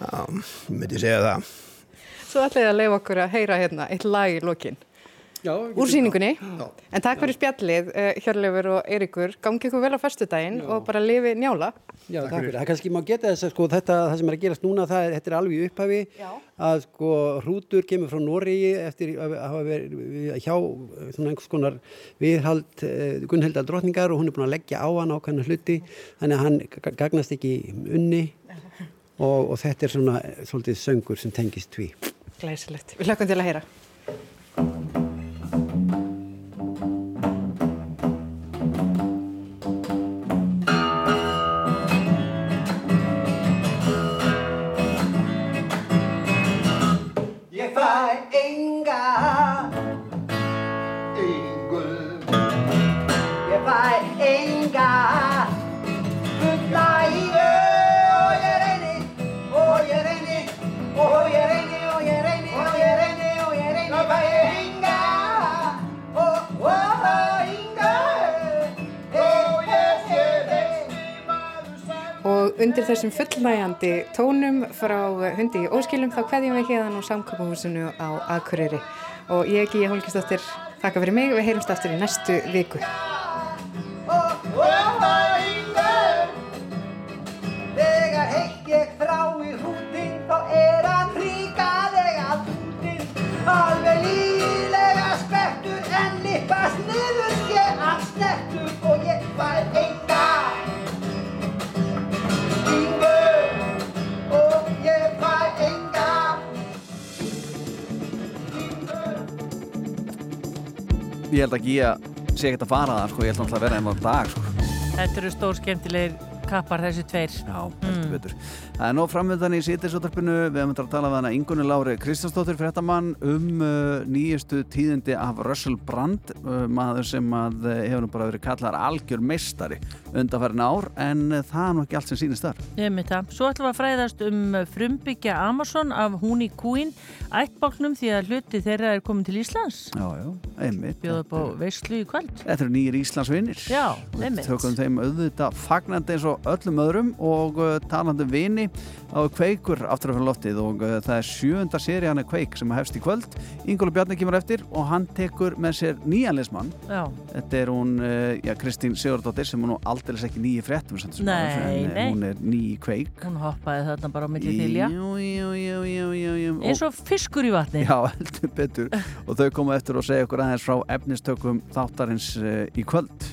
Já, ég myndi segja það. Svo ætlaði að leifa okkur að heyra hérna eitt lag í lokin. Já, Úr síningunni. En takk fyrir spjallið, uh, Hjörleifur og Eiríkur. Gangi ykkur vel á föstudaginn og bara lifi njála. Já, takk fyrir. Það kannski má geta þess að sko þetta, það sem er að gerast núna, það er, þetta er alveg í upphafi Já. að sko hrútur kemur frá Noregi eftir að hafa verið hjá svona einhvers konar viðhald eh, Gunnhildar drottningar og hún er búin að leggja á hann ákveðna hluti þannig að hann ga- gagnast ekki unni og, og þetta er svona svolítið söngur sem tengist tví. Glæsilegt. Við hlökkum til að heyra. Undir þessum fullnægjandi tónum frá hundi í óskilum þá kveðjum við hérna á samkvæmahúsinu á Akureyri. Og ég, Gíja Hólkistóttir, þakka fyrir mig við heyrumst aftur í næstu viku. Ég held ekki að sé ekkert að fara það, sko. Ég held náttúrulega að vera á dag, sko. Þetta eru stór skemmtilegir kappar þessi tveir. Já, heldur betur. Það er nóg framöndan í sítisútarpinu. Við þetta að tala við hana Ingunni Lári Kristjánsdóttir fréttamann um uh, nýjustu tíðindi af Russell Brand, uh, maður sem að uh, hefur nú bara verið kallar algjör meistari undanfærin ár, en uh, það er nú ekki allt sem sýnist þar. Það. Svo ætlum við að fræðast um frumbyggja Amazon af hún í kúin ættbálknum því að hluti þeirra er komin til Íslands. Já, já, einmitt. Bjóða upp á veislu í kvöld. Þetta eru nýjir Íslandsvinnir. Já, einmitt. tökum þeim auðvitað fagnandi eins og öllum öðrum og uh, talandi um vini á kveikur aftur af fyrir loftið og uh, það er sjöunda seri hann er kveik sem hefst í kvöld. Ingólu Bjarni kemur eftir og hann tekur með sér nýjanleismann. Þetta er hún, uh, já, Kristín Sigurdóttir sem er nú aldeilis ekki nýji fréttum Nei, en, nei. Hún er nýji kveik. Hún hoppaði þarna bara á milli þilja. Jú, jú, jú, jú, jú, jú. Eins og fiskur í vatni. Já, heldur betur. og þau koma eftir og segja okkur aðeins frá efnistökum þáttarins í kvöld.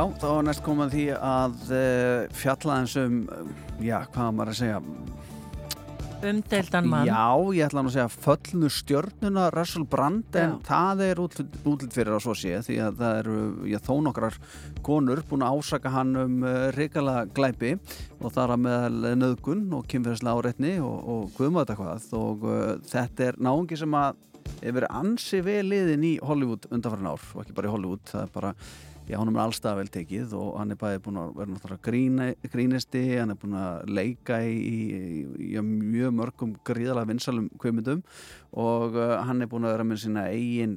Já, þá er næst komað því að uh, fjalla eins um, uh, já, hvað maður að segja? Umdeldan mann. Já, ég ætla nú að segja föllnu stjörnuna Russell Brand en Já. það er útlit, útlit fyrir að svo sé því að það eru, já, þó nokkrar konur búin að ásaka hann um uh, reikala glæpi og þar að meðal nöðgun og kynferðislega áreitni og, þetta hvað og uh, þetta er náungi sem að hefur verið ansi vel liðin í Hollywood undanfærin ár og ekki bara í Hollywood, það er bara Já, hann er allstað vel tekið og hann er bæði búin að vera náttúrulega grína, grínisti, hann er búin að leika í, í, í, í mjög mörgum gríðalega vinsalum kvömyndum og uh, hann er búin að vera með sína eigin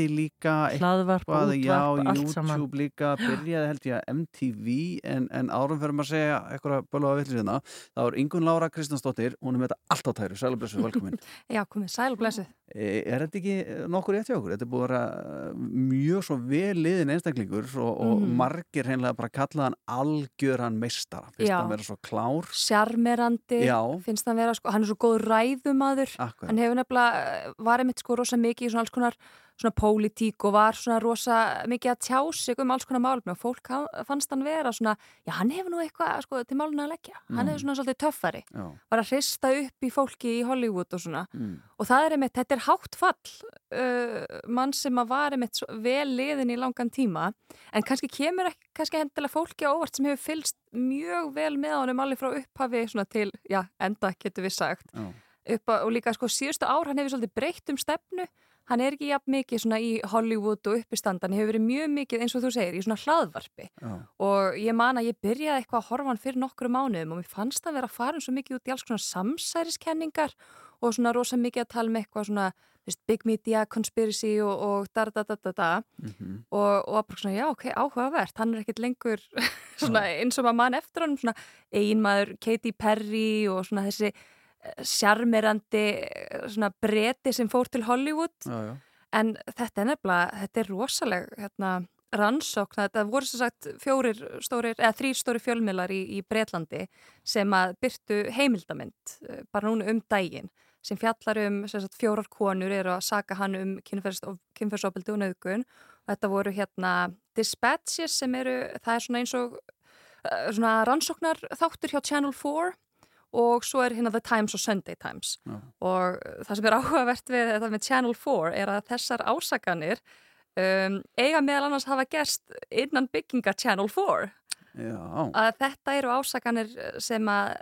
þætti líka Hlaðvarp, eitthvað, útvarp, já, allt YouTube saman. líka, byrjaði held ég að MTV en, en árum fyrir maður að segja eitthvað bölva að vilja hérna, þá er Ingun Lára Kristjánsdóttir, hún er með þetta allt á tæru, sælublessu, velkomin <laughs> Já, komið sæl og blessuð. E, Er þetta ekki nokkur rétt hjá okkur? Þetta er búið að vera mjög svo vel liðin einstaklingur og, og Mhm. margir hreinlega bara kalla hann algjöran meistara. Finnst Já. hann vera svo klár. Sjarmerandi, Já. finnst hann vera, sko, hann er svo góð ræðumadur. Akkurat. Hann hefur nefnilega, eh, var einmitt sko rosa mikið í svona alls konar svona pólitík og var svona rosa mikið að tjá sig um alls konar málum og fólk fannst hann vera svona, já hann hefur nú eitthvað sko, til máluna að leggja. Hann Mm. hefur svona svolítið töffari. Já. Var að hrista upp í fólki í Hollywood og svona. Mm. Og það er einmitt, þetta er hátt fall uh, mann sem að var einmitt vel liðin í langan tíma en kannski kemur ekki, kannski hendilega fólki á óvart sem hefur fylst mjög vel með honum alveg frá upphafi svona til, já, enda getur við sagt og líka sko síðustu ár hann hefur svolítið breytt um stefnu hann er ekki jafn mikið svona í Hollywood og uppistand hann hefur verið mjög mikið eins og þú segir í svona hlaðvarpi Já. og ég man að ég byrjaði eitthvað að horfa hann fyrir nokkru mánuðum og mér fannst hann vera að fara svo mikið út í alls konar samsæriskenningar og svona rosa mikið að tala um eitthvað svona veist, big media, conspiracy og, og da da da da da Mhm. og, og bara svona já ok, áhugavert hann er ekkert lengur <laughs> svona eins og maður mann eftir hann svona einmaður Katy Perry og svona þessi sjarmerandi svona breti sem fór til Hollywood. Já, já. en þetta er nefnilega, þetta er rosaleg hérna, rannsókn, þetta voru sem sagt fjórir stórir, eða þrýr stóri fjölmiðlar í, í Breitlandi sem að byrtu heimildamind eh, bara núna um daginn sem fjallar um sem sagt, fjórar konur eru að saka hann um kynferðsofbeldi og nöðgun og þetta voru hérna dispatches sem eru, það er svona eins og eh, svona rannsóknar þáttur hjá Channel 4 og svo er hérna The Times og Sunday Times Já. og það sem er <laughs> áhugavert við þetta með Channel 4 er að þessar ásakanir um, eiga meðal annars hafa gerst innan bygginga Channel 4 Já. að þetta eru ásakanir sem að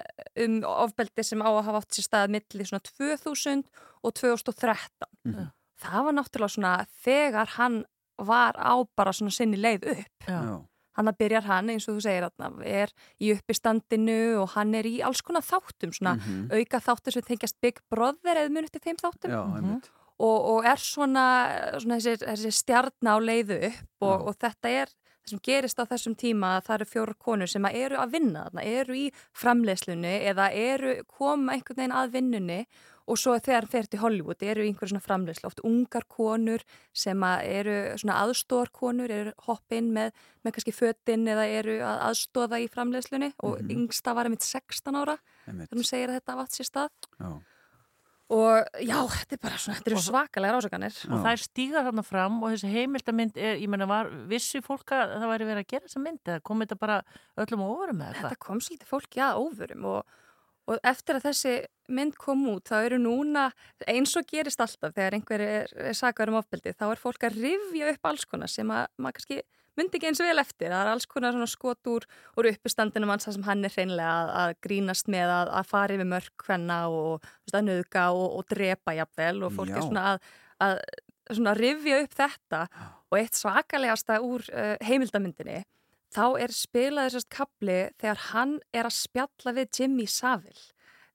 um ofbeldi sem á að hafa átt sér stað milli svona 2000 og 2013 Mhm. það var náttúrulega svona þegar hann var á bara svona sinni leið upp Já. Hann að byrjar hann eins og þú segir þarna, er í uppistandinu og hann er í alls konar þáttum svona Mhm. auka þáttur sem tengjast Big Brother eða munið til þeim þáttum Já, einmitt. og, og er svona, svona þessi, þessi stjarn á leiðu upp og, og þetta er það sem gerist á þessum tíma að það eru fjórar konur sem að eru að vinna þarna, eru í framleiðslunni eða eru koma einhvern veginn að vinnunni og svo þegar þeir til Hollywood eru í einhverju svona framleiðslu, oft ungar konur sem að eru svona aðstóðarkonur, eru hoppinn með, með kannski fötinn eða eru að aðstóða í framleiðslunni og Mhm. yngsta var einmitt 16 ára þegar hún segir að þetta vatt sér stað Já. og já, þetta er bara svona, þetta eru svakalega rásakanir og það er stígar þarna fram og þessi heimildamind er, ég menna, var vissi fólk að það væri verið að gera þessa mynd eða kom þetta bara öllum á ofurum eða hvað? Þetta kom svolítið fólki að óvörum og, og eftir að þessi mynd kom út þá eru núna, eins og gerist alltaf þegar einhver er, er sakar um ofbeldi þá er fólk að rifja upp alls konar sem að maður kannski myndi ekki eins vel eftir. Það er alls konar svona skot úr, úr uppistandinu manns sem hann er hreinlega að, að grínast með að, að fara yfir mörg hvenna og veist, að nöðga og, og drepa jafnvel og fólk Já. er svona að, að svona rifja upp þetta. Og eitt svakalegasta úr uh, heimildamyndinni þá er spilaður sérst kapli þegar hann er að spjalla við Jimmy Savile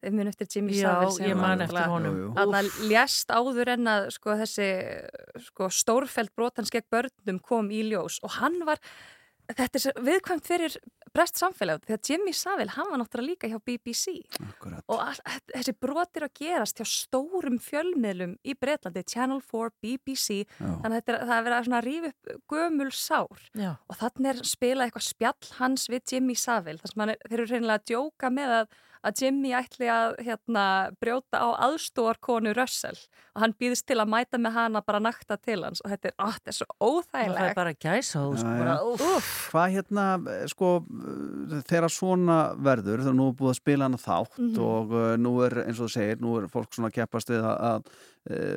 við munum eftir Jimmy Já, Savile sem ég man eftir honum. Jú. Þarna lést áður en að sko, þessi sko, stórfælt brotans gegn börnum kom í ljós og hann var þetta er viðkvæmt fyrir brest samfélag því að Jimmy Savile, hann var náttúrulega líka hjá BBC Akkurat. og all, þessi brotir að gerast hjá stórum fjölmiðlum í Breitlandi, Channel 4, BBC Já. þannig að þetta er, það er verið að svona rífa upp gömul sár Já. og þannig er spilað eitthvað spjall hans við Jimmy Savile þar sem hann er, þeir eru reynilega að djóka með að að Jimmy ætli að hérna, brjóta á aðstóarkonu Russell og hann býðist til að mæta með hana bara nakta til hans og þetta er, ó, þetta er svo óþægilegt Það er bara gæsa þú sko. Hvað hérna, eh, sko, eh, þegar svona verður, þegar nú er búið að spila hana þátt Mhm. og uh, nú er, eins og þú segir, nú er fólk svona að keppast við að, að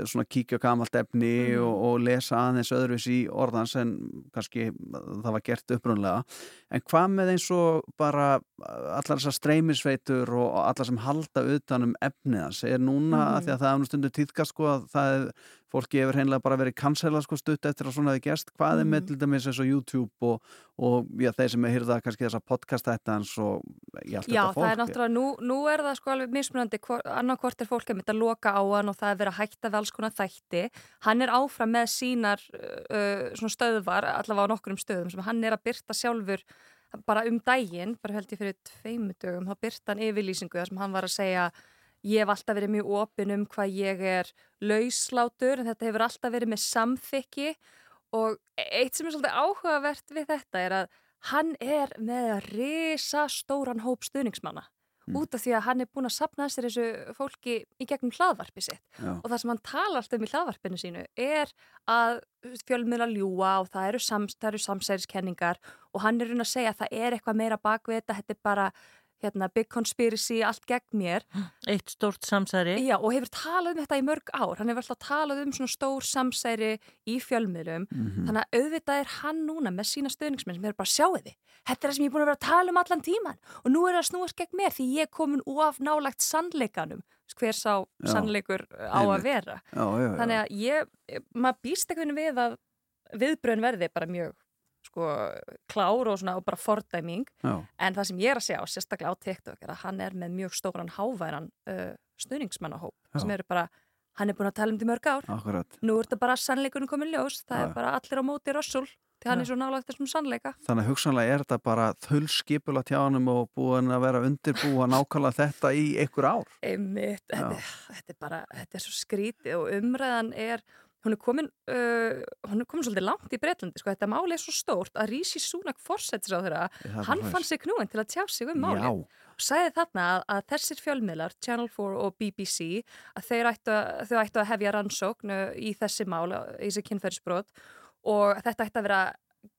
svona kíkja gamalt efni Mhm. og, og lesa aðeins öðruvis í orðans en kannski það var gert upprunlega. En hvað með eins og bara allar þessar streymisveitur og allar sem halda utan um efnið hans, er núna, Mhm. því að það er nú stundu tíðkast sko að það er, fólki hefur hreinlega bara verið cancela sko stutt eftir að svona hefði gerst, hvað er með Mhm. til dæmis eins og YouTube og, og já, þeir sem er hýrða kannski þessa podcast þetta hans og já, allt Já, þetta fólk það er náttúrulega, nú, nú er það sko alveg mismunandi, annarkvort er fólk að mynda að loka á hann og það er verið að hætta konar þætti. Hann er áfram með sínar uh, svona stöðvar, allavega á nokkrum stöðum sem hann er að byrta sjálfur bara um daginn, bara held ég fyrir tveimu dögum, þá byrta hann yfirlýsingu þar sem hann var að segja ég hef alltaf verið mjög opinn um hvað ég er lauslátur en þetta hefur alltaf verið með samþykki og eitt sem er svolítið áhugavert við þetta er að hann er með risa stóran hóp stuðningsmanna Mm. út af því að hann er búin að sapna þessir þessu fólki í gegnum hlaðvarpi sitt Já. og það sem hann talar alltaf um í hlaðvarpinu sínu er að fjölmiðla ljúa og það eru, sams, eru samsæriskenningar og hann er raun að segja að það er eitthvað meira bakvið þetta, þetta er bara hérna, big conspiracy, allt gegn mér. Eitt stórt samsæri. Já, og hefur talað um þetta í mörg ár. Hann hefur alltaf talað um svona stór samsæri í fjölmiðlum, Mhm. þannig að auðvitað er hann núna með sína stöðningsmenn sem er bara sjáu þið, þetta er það sem ég er búin að vera að tala um allan tíman og nú er það að snúast gegn mér því ég er komin of nálagt sannleikanum hver sá Já, sannleikur á að einmitt. vera. Já, já, já. þannig að ég, maður býst veginn við að viðbröðin verði bara mjög sko klár og, svona, og bara fordæming Já. en það sem ég er að sjá, sérstaklega á TikTok er að hann er með mjög stóran háværan uh, stuðningsmannahóp Já. sem eru bara, hann er búin að tala um þetta í mörg ár Akkurat. nú er þetta bara sannleikunum komin ljós það Já. er bara allir á móti rössul því hann Já. er svo nálægt þessum sannleika Þannig að hugsanlega er þetta bara þullskipula tjánum og búin að vera undirbúa nákvæmlega þetta í einhver ár. Einmitt, þetta, þetta er bara, þetta er svo skrítið og umræðan er, hún er komin, uh, hún er komin svolítið langt í Breitlandi, sko, þetta máli er svo stórt að Rísi Súnak forsættis á þeirra, bara hann fann sig knúin til að tjá sig um máli og sagði þarna að, að þessir fjölmiðlar, Channel 4 og BBC, að þeir ættu, að- ættu að hefja rannsókn uh, í þessi mál, uh, í þessi kynferðisbrot og þetta ætti að vera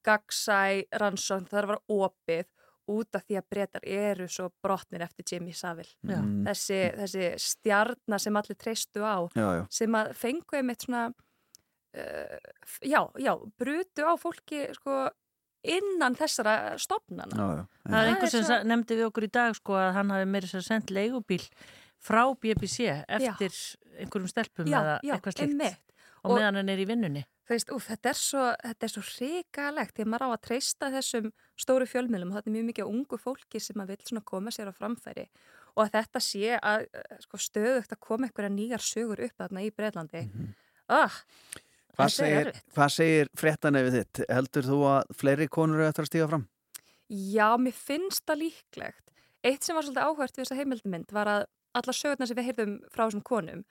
gagsæ rannsókn, það er að vera opið út af því að breytar eru svo brotnir eftir Jimmy Savile. Mm. þessi, þessi stjarnar sem allir treystu á Já, já. sem að fengu einmitt svona uh, já, já, brutu á fólki sko innan þessara stopnana Já, já. Það er einhver sem svo- nefndi við okkur í dag sko að hann hafi meira sér sendt leigubíl frá BBC eftir einhverjum stelpum Já, eða já, eitthvað slíkt. einmitt. og, meðan hann er í vinnunni. Veist, úf, þetta er svo, þetta er svo hrikalegt því að maður á að treysta þessum stóru fjölmiðlum. Og þetta er mjög mikið af ungu fólki sem að vil koma sér á framfæri. Og að þetta sé að eh, sko, stöðugt að koma einhverja nýjar sögur upp þarna í Breitlandi ah, Hvað segir, hvað segir fréttanefið þitt? Heldur þú að fleiri konur eru eftir að stíga fram? Já, mér finnst það líklegt. Eitt sem var svolítið áhvert við þessa heimildmynd var að alla sögurnar sem við heyrðum frá þessum konum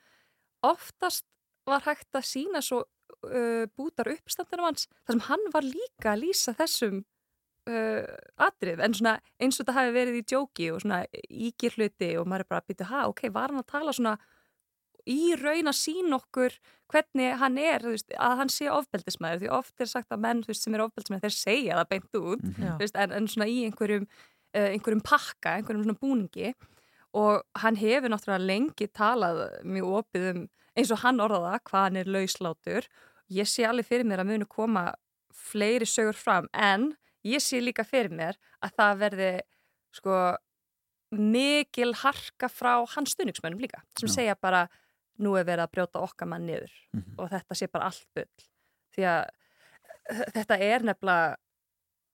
oftast var hægt að sína svo uh, bútar uppstandunum hans þar sem hann var líka að lýsa þessum uh, atrið en svona eins og þetta hafi verið í djóki og svona ígir hluti og maður er bara að byrja, ha, ok, var hann að tala svona í raun að sína okkur hvernig hann er, þú veist, að hann sé ofbeldismæður, því oft er sagt að menn veist, sem er ofbeldismæður, þeir segja það beint út Já. þú veist, en, en svona í einhverjum uh, einhverjum pakka, einhverjum svona búningi og hann hefur náttúrulega lengi talað mjög opið um eins og hann orðaða, hvað hann er lauslátur ég sé alveg fyrir mér að munu koma fleiri sögur fram en ég sé líka fyrir mér að það verði sko mikil harka frá hans stuðningsmönnum líka sem Já. segja bara nú er verið að brjóta okkar mann niður Mhm. og þetta sé bara allt bull því að þ- þetta er nefnilega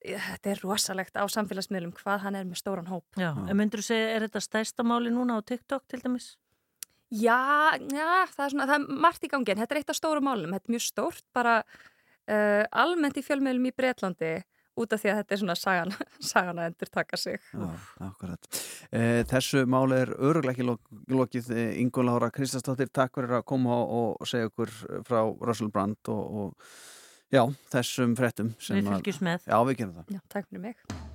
þetta er rosalegt á samfélagsmiðlum hvað hann er með stóran hóp Já, en myndur þú segja, er þetta stærsta máli núna á TikTok til dæmis? Já, já það, er svona, það er margt í gangi en þetta er eitt af stóru málum, þetta er mjög stórt bara uh, almennt í fjölmiðlum í Breitlandi út af því að þetta er svona sagan, <laughs> sagan að endur taka sig. Já, akkurat. Eh, þessu máli er öruglega ekki lok, lokið Ingun Lára Kristjánsdóttir, takk fyrir að koma og, og segja okkur frá Russell Brand og, og já, þessum frettum. Við fylgjum með. Já, við gerum það. Já, takk fyrir mig.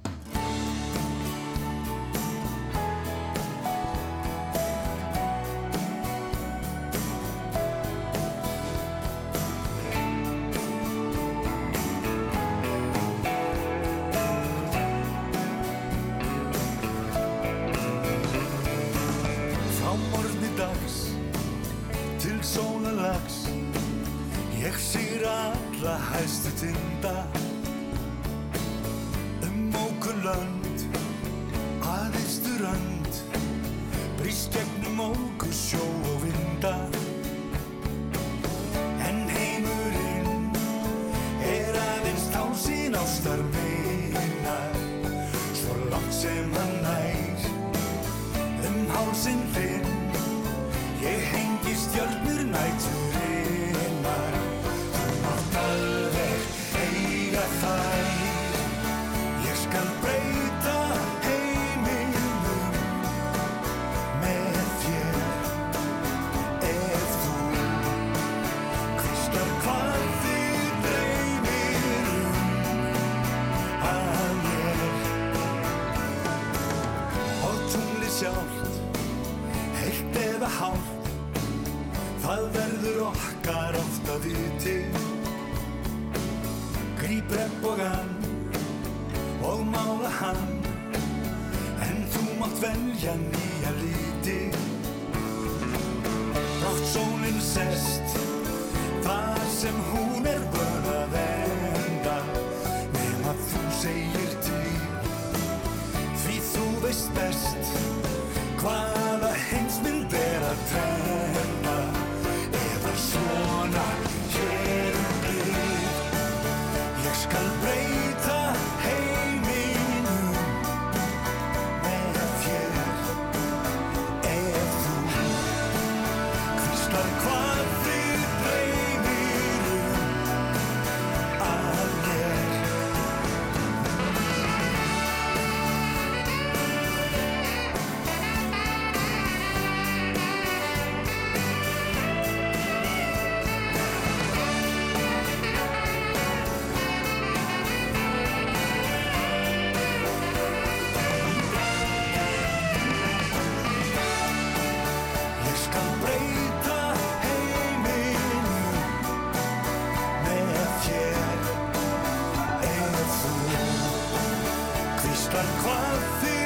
Hvíslar hvað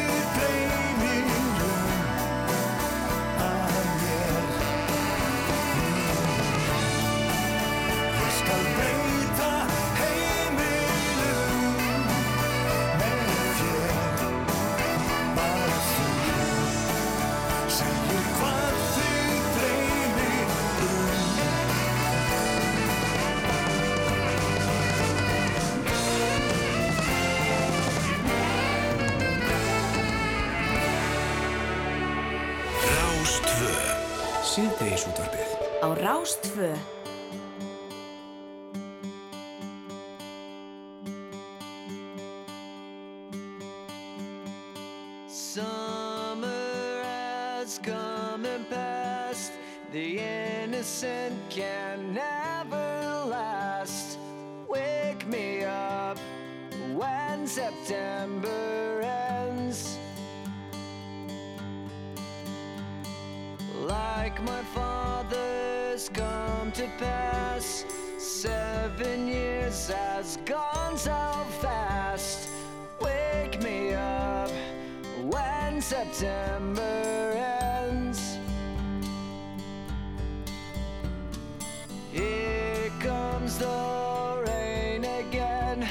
Rástvö Summer to pass. Seven years has gone so fast. Wake me up when September ends. Here comes the rain again,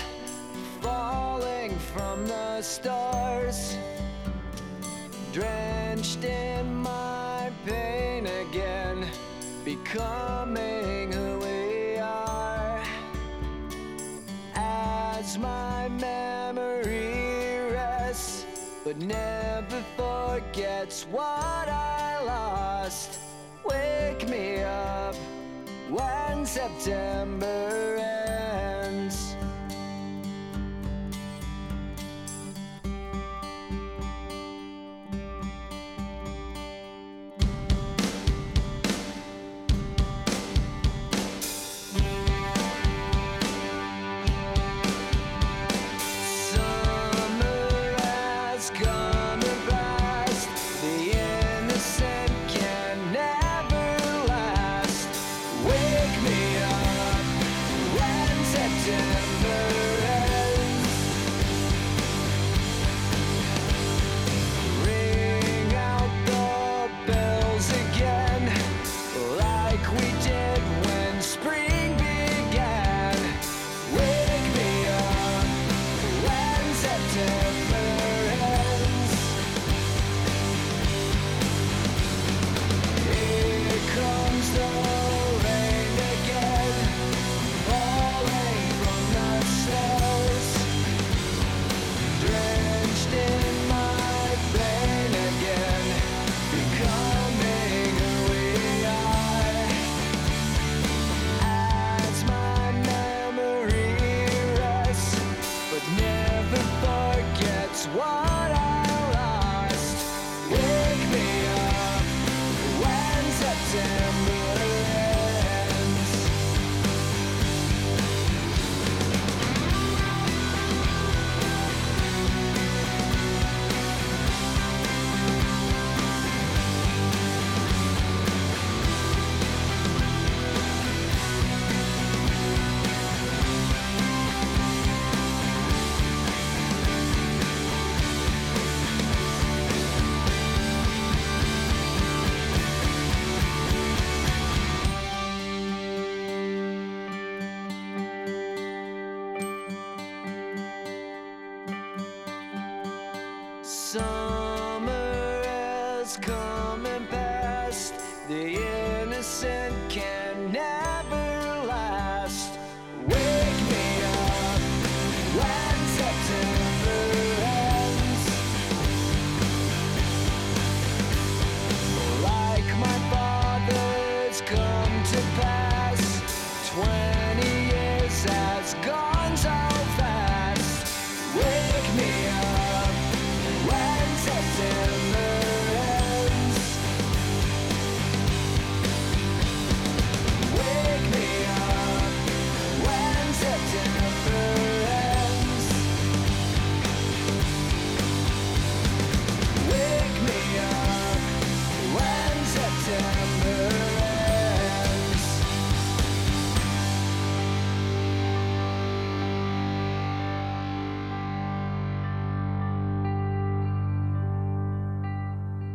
falling from the stars, drenched in my pain again, becoming but never forgets what I lost. Wake me up when September ends.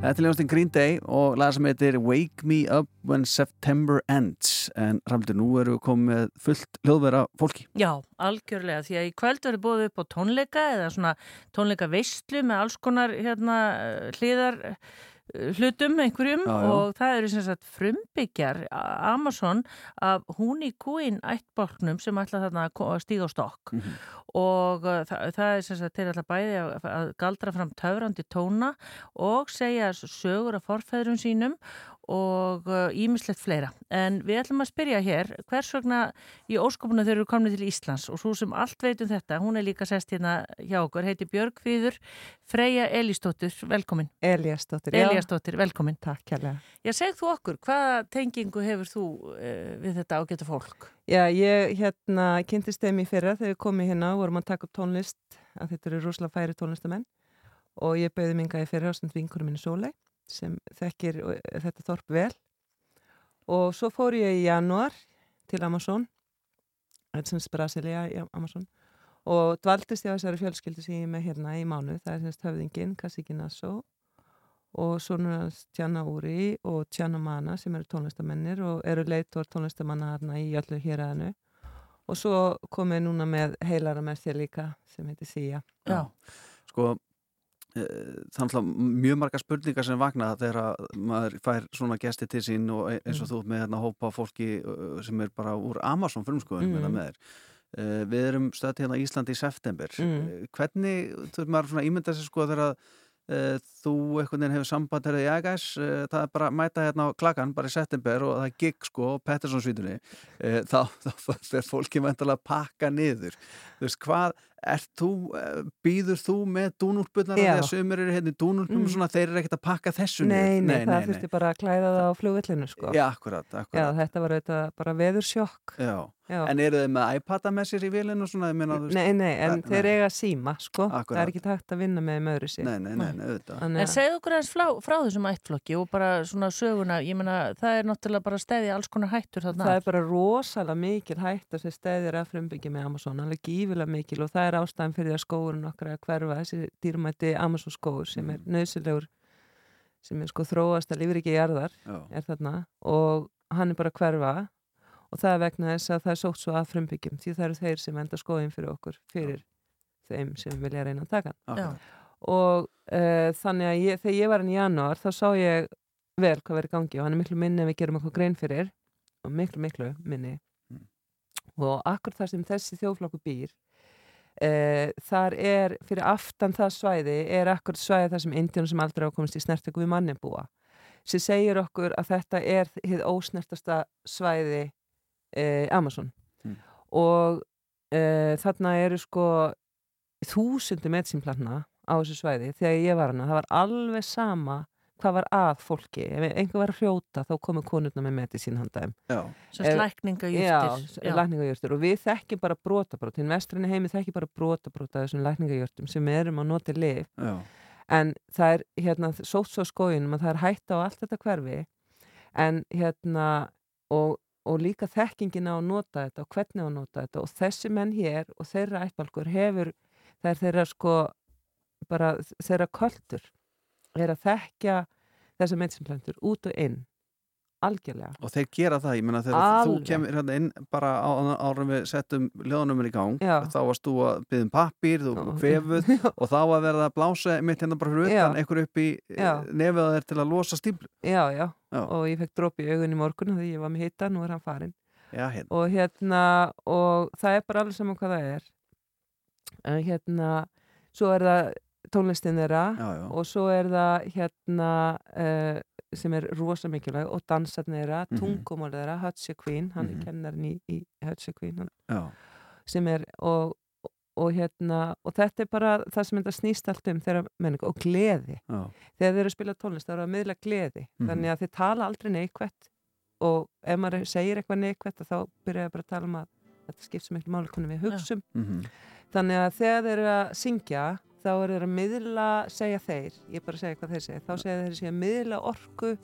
Þetta er ljónstinn Green Day og laga sem heitir Wake Me Up When September Ends en Ramdur, nú eru við komið fullt hljóðvera fólki. Já, algjörlega, því að í kvöld verður búið upp á tónleika eða svona tónleika veistlu með alls konar hérna, hliðar hlutum einhverjum Já, já. og það eru sem sagt frumbyggjar Amazon af hún í kúin ættbólknum sem ætla þarna að stíga á stokk og uh, það, það er sem sagt til alltaf bæði að, að galdra fram töfrandi tóna og segja sögur af forfæðrum sínum og ímislegt fleira. En við ætlum að spyrja hér hvers vegna í óskopuna þeir eru komnið til Íslands og svo sem allt veit um þetta, hún er líka sest hérna hjá okkur, heiti Björg Fríður Freyja Elísdóttir, velkomin. Eliasdóttir, já. Eliasdóttir, velkomin. Takk kærlega. Já, segð þú okkur, hvaða tengingu hefur þú uh, við þetta ágæta fólk? Já, ég hérna kynntist þeim í fyrra þegar við komum hérna og vorum að taka upp tónlist að þetta eru rosalega færi tónlistamenn og ég bauði minga í fyrra á stund vinkurum minni Sólei sem þekkir uh, þetta þorp vel. Og svo fór ég í janúar til Amazon sem Brasilia í Amazon og dvaldist ég á þessari fjölskyldu sem ég er með hérna í mánu, það er semst höfðingin Kasiki Nassau og svona Tjana Úri og Tjana Mana sem eru tónlistamennir og eru leitor tónlistamanna hérna í öllu héræðinu og svo komið núna með heilara með sér líka sem heitir Sía Já. Sko, þannig að mjög marga spurningar sem vakna þegar að maður fær svona gesti til sín og e- eins og Mm. þú með hérna hópa fólki sem er bara úr Amazon frumskoðun Mm. með þér. Uh, við erum stöðt hérna Íslandi í september. Mm. Uh, hvernig, þú veist maður svona ímynda sér sko þegar að þú einhvern veginn hefur samband þegar já gæs, það er bara að mæta hérna á klakan bara í september og það er gig sko Pettersson svítunni, uh, þá, <laughs> þá fer fólki vantilega að pakka niður þú veist hvað, þú uh, býður þú með dúnúlpunar þegar sömur eru hérna í dúnúlpum Mm. og svona þeir eru ekkert að pakka þessu Nei, niður nei, það þurfti bara að klæða það á flugvillinu sko. Já, akkurat, akkurat. Já, þetta var auðvitað bara veður sjokk Já. Já. en eru þið með iPada með sér í vélinu og svona, ég meina, veist- Nei, nei, en Nei, þeir nei. eiga síma, sko. Það Akkurat. er ekki takt að vinna með þeim öðru sig. Nei, nei, nei, nei, auðvitað. En segðu okkur eins frá, frá þessum ættflokki og bara svona söguna, ég meina það er náttúrulega bara stæði alls konar hættur þarna. Það er það er ástæðan fyrir að skóurinn okkar að hverfa, þessi dýrmætti Amazon skóur sem Mm. er nöðsilegur, sem er sko þróast að lífur ekki jarðar, Já. er þarna og hann er bara að hverfa og það er vegna þess að það er sótt svo að frumbyggjum því það eru þeir sem enda skóin fyrir okkur, fyrir þeim sem vilja reyna að taka. Já. og uh, þannig að ég, þegar ég var hann í janúar þá sá ég vel hvað verið í gangi og hann er miklu minni en við gerum okkur grein fyrir og miklu, miklu minni og akkur þar sem þessi þjóflokku býr uh, þar er fyrir aftan það svæði er akkur svæði þar sem indjónum sem aldrei hafa komist í snertöku við manni búa sem segir okkur að þetta er hið ósnertasta svæði uh, Amazon Mm. og uh, þarna eru sko þúsundi metsimplanna á þessu svæði þegar ég var hana, það var alveg sama hvað var að fólki? Ef einhver var að hrjóta þá komu konurna með meti sín handaðum. Já, Já. lækningajurtir. Og við þekkjum bara brotabrót hinn vestræni heimi þekkjum bara brotabrót af þessum lækningajurtum sem við erum að nota lif Já. en það er hérna sótt svo skóinum að það er hætta á allt þetta hverfi. En hérna og, og líka þekkingin á að nota þetta og hvernig á að nota þetta. Og þessi menn hér og þeirra ættbalkur hefur það er þeirra sko bara þeirra koltur er að þekkja þessa meðsimplantur út og inn algjörlega Og þeir gera það, ég meina þegar þú kemur hérna inn bara á, árum við settum ljóðanumur í gang Já. þá varst þú að byggja um pappír, þú kvefuð <laughs> og þá að verða að blása mitt hérna bara fyrir utan Já. einhver upp í Já. nefið þeir til að losa stíflu já, já, Já. og ég fekk dropi í augun í morgun því ég var með hitta, nú er hann farinn Já, hérna. og hérna og það er bara alveg saman hvað það er en hérna svo er það tónlistin þeirra Já, já. og svo er það hérna uh, sem er rosa mikilvæg og dansarn þeirra, Mhm. tungumál þeirra Hutchie Queen, hann Mhm. er kennarinn í, í Hutchie Queen sem er og, og hérna og þetta er bara það sem þetta snýst allt um þeirra menningu og gleði Já. þegar þeir eru að spila tónlist, það eru að miðla gleði Mhm. þannig að þeir tala aldrei neikvætt og ef maður segir eitthvað neikvætt þá byrja ég bara að tala um að þetta skipt sem eitthvað máli hvernig við hugsum Mhm. þannig að þegar þeir eru að syngja þá eru þeir að miðla, segja þeir ég er bara að segja hvað þeir segja, þá segja þeir segja miðla orku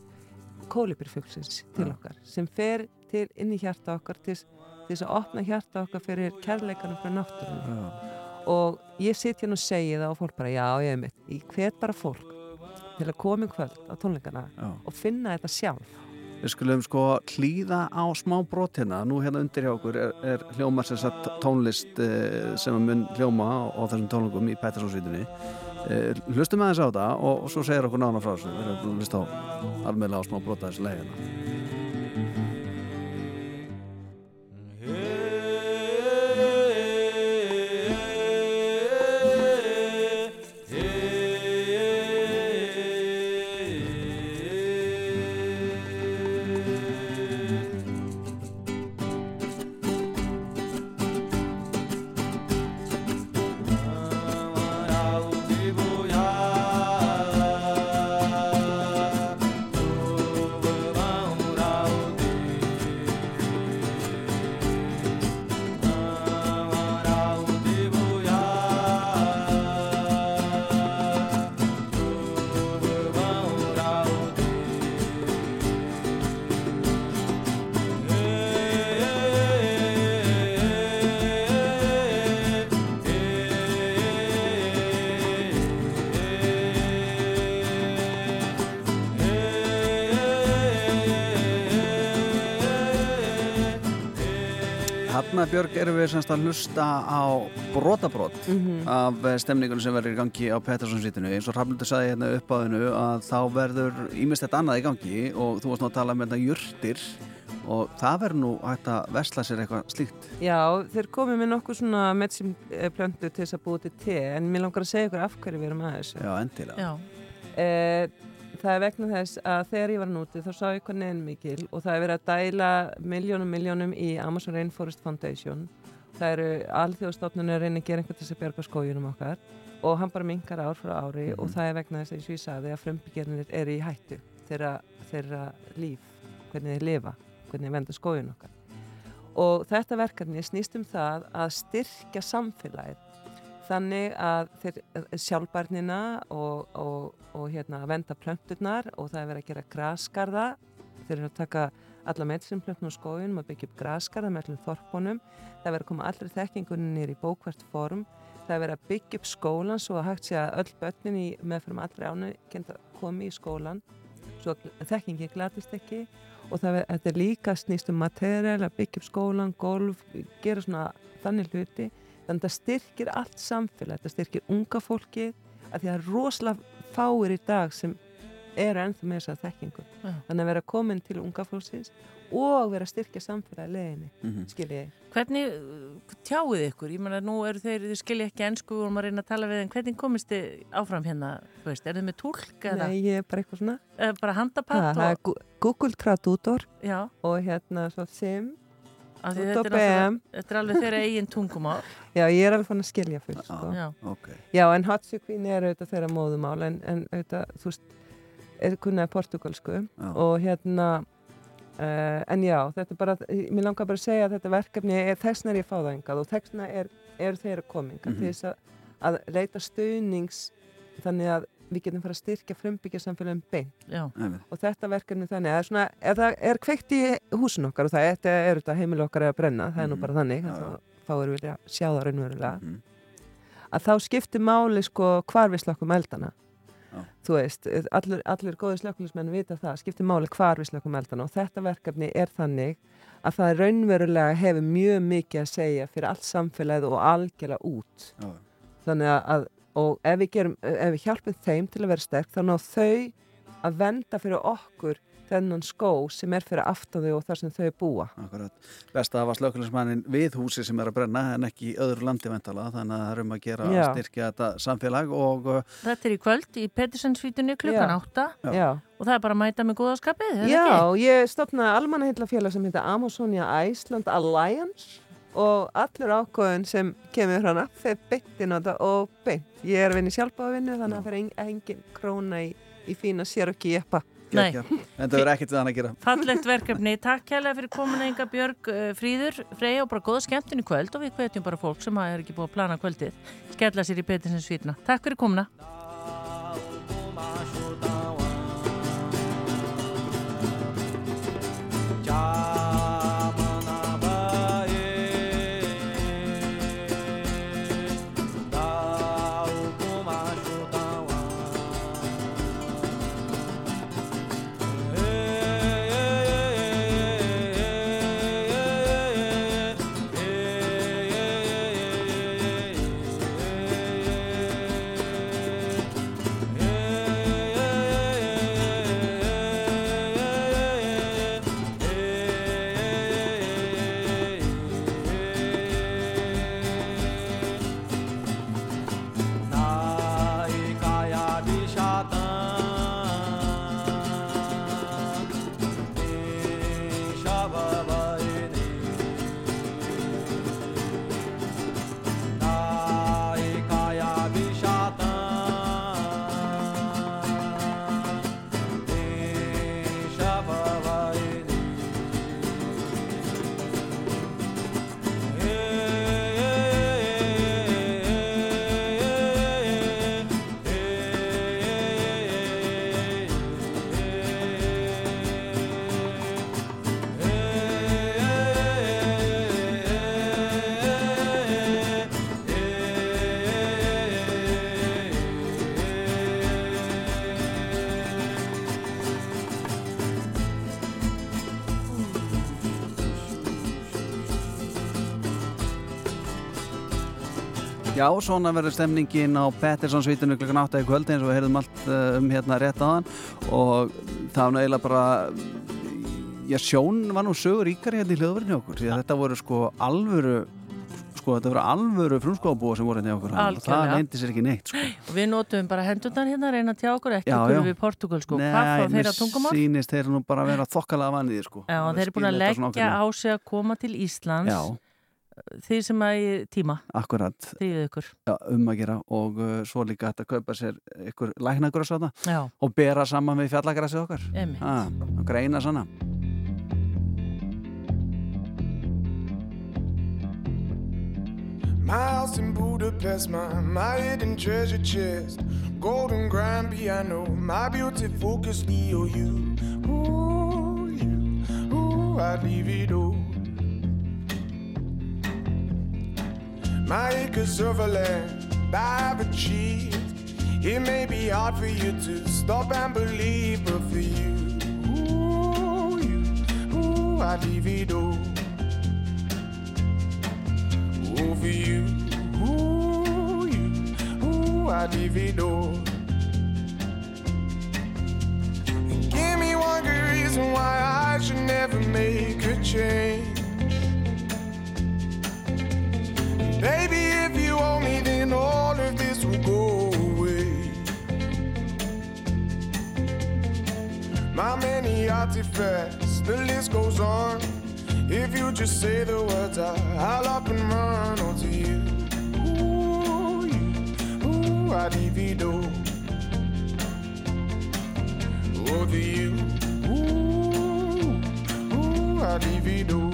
kólibirfuglsins til okkar sem fer til inn í hjarta okkar til, þess að opna hjarta okkar fyrir kærleikanum fyrir náttúrunum og ég sitt hérna og segi það og fólk bara já, ég er mitt, ég hvet bara fólk til að koma í kvöld á tónleikana Já. og finna þetta sjálf Við skulum sko hlýða á smá brot hérna, nú hérna undir hjá okkur er, er hljómar sem sagt tónlist eh, sem mun hljóma á, á þessum tónleikum í Pettersónsvítunni eh, Hlustum aðeins á þetta og, og svo segir okkur nána frá þessu. Við erum að hlusta á almeðlega á smá brot að þessu leiðina við semst að hlusta á brotabrot Mhm. af stemningunum sem verður í gangi á Petterssonsvítinu eins og Hrafnildur sagði hérna upp á þennu að þá verður ímest þetta annað í gangi og þú varst nú að tala með þetta jurtir og það verður nú hægt að vesla sér eitthvað slíkt. Já, þeir komið með nokkuð svona medicine plöntu til þess að búið til te en mér langar að segja ykkur af hverju við erum að þessu. Já, endilega. Já. Eh, það er vegna þess að þegar ég var núti þá sá ég hvað neðin mikil og það er verið að dæla miljónum miljónum í Amazon Rainforest Foundation það eru alþjóðstofnunir að reyna að gera einhvern til þess að bjarga skójunum okkar og hann bara minkar ár frá ári og það er vegna þess að eins og ég sagði að frumbyggjarnir eru í hættu þeirra, þeirra líf, hvernig þeir lifa hvernig þeir venda skójun okkar. Og þetta verkefni snýst um það að styrkja samfélagið þannig að þeir sjálfbarnina og, og, og hérna að venda plönturnar og það er verið að gera graskarða þeir eru að taka alla medicinplöntun og skójunum að byggja upp graskarða með allir þorpunum. Það er verið að koma allri þekkingunni nýr í bókvært form. Það er verið að byggja upp skólan svo að hægt sé að öll börnin í meðfram allri ánu geta komið í skólan svo að þekkingi glatist ekki. Og það er, þetta er líka snýst um materiál að byggja upp skólan, golf gera svona þannig hluti. Þannig að það styrkir allt samfélag. Þetta styrkir unga fólki að því að það rosalega fáir í dag sem eru ennþá með þessa þekkingu Já. þannig að vera komin til unga fólksins og vera að styrkja samfélagi leginni, Mhm. skilji ég Hvernig uh, tjáuð ykkur? Ég meina, nú eru þeir, þið skilja ekki ennsku og maður reyna að tala við þeim. Hvernig komist þið áfram hérna? Veist, er þið með tólk eða? Nei, ég er bara eitthvað svona Eða bara handapatt Ha, og... Google Tradutor Já. og hérna svo Sim Þetta er, BM. þetta er alveg þeirra eigin tungumál. <laughs> Já, ég er alveg fann að skilja fullt sko. Já. Ok. Já, en Hotsu Queen er auðvitað þeirra móðumál en, en auðvitað, þú veist, kunnaði portugalsku Já. og hérna uh, en já, þetta er bara mér langar bara að segja að þetta verkefni er þessna er ég fáðangað og þessna er, er þeirra kominga Mhm. til þess að, að leita stuðnings þannig að við getum fara að styrkja frumbyggja samfélagum beint Já. Og þetta verkefni þannig að svona, það er kveikt í húsin okkar og það er, er þetta heimil okkar að brenna, það er nú Mhm. bara þannig þá fáir vilja sjá það raunverulega Mhm. að þá skiptir máli sko hvar við slokkum eldana þú veist, allir, allir góði slökkulismenn vita það, skiptir máli hvar við slökkum eldana og þetta verkefni er þannig að það raunverulega hefur mjög mikið að segja fyrir allt samfélagið og algjörlega út Já. þannig að og ef við, gerum, ef við hjálpum þeim til að vera sterk þá ná þau að venda fyrir okkur þennan skó sem er fyrir aftan þau og þar sem þau búa Akkurat. Best að hafa slökulismannin við húsi sem er að brenna en ekki í öðru landi ventala þannig að það er um að gera Já. að styrkja þetta samfélag og uh, Þetta er í kvöld í Pettersensvítunni klukkan Já. 8 Já. og það er bara að mæta með góðaskapið, er það Já, ekki? ég stopnaði almanahillafélag sem heitir Amazonia Iceland Alliance og allur ákvöðun sem kemur hana þeir beint inn á þetta og beint. Ég er að vinna í sjálfbáðavinnu þannig að það fer engin króna í, í fína sér ekki jeppa. Nei. en það verður ekkert við hann að gera. Fallegt verkefni, takk kærlega fyrir komuna Inga Björg, uh, Fríður, Freyja og bara góða skemmtun í kvöld. Og við hvetjum bara fólk sem er ekki búið að plana kvöldið. Skella sér í Pettersensvítuna. Takk fyrir komuna Já, svona verður stemningin á Petterssonsvítinu klukkan 8 í kvöld eins og við heyrðum allt uh, um hérna rétt hann og það var nú eiginlega bara já, sjón var nú sögur ríkari hérna í hljóðverðinu okkur því að þetta voru sko alvöru sko, þetta voru alvöru frumskóðabúa sem voru hérna í okkur. Og það leyndi sér ekki neitt sko. og við notum bara hendurnar hérna reyna tjá okkur ekki okkur við Portugal sko, hvað Nei, þeirra tungumál? sýnist þeir nú bara vera þokkalega vanið sko. Já, þeir eru búin að leggja á sig að koma til Íslands. Já. Því sem að í tíma. Akkurat. Já, um að gera. Og uh, svo líka að kaupa sér ykkur læknagröss á Já. það og bera saman við fjallagrassið okkar. Ah, og greina sanna My house in Budapest, my, my hidden treasure chest, golden grand piano, my beauty focus EOU. Ooh, you, ooh, I'd leave it all. My acres of land I've achieved. It may be hard for you to stop and believe, but for you, ooh, you, ooh, I'd leave it all. Ooh, for you, ooh, you, ooh, I'd leave it all. Give me one many artifacts, the list goes on. If you just say the words, I, I'll up and run onto you. Ooh, you, ooh, I divido. Oh, to you, ooh, ooh, I divido.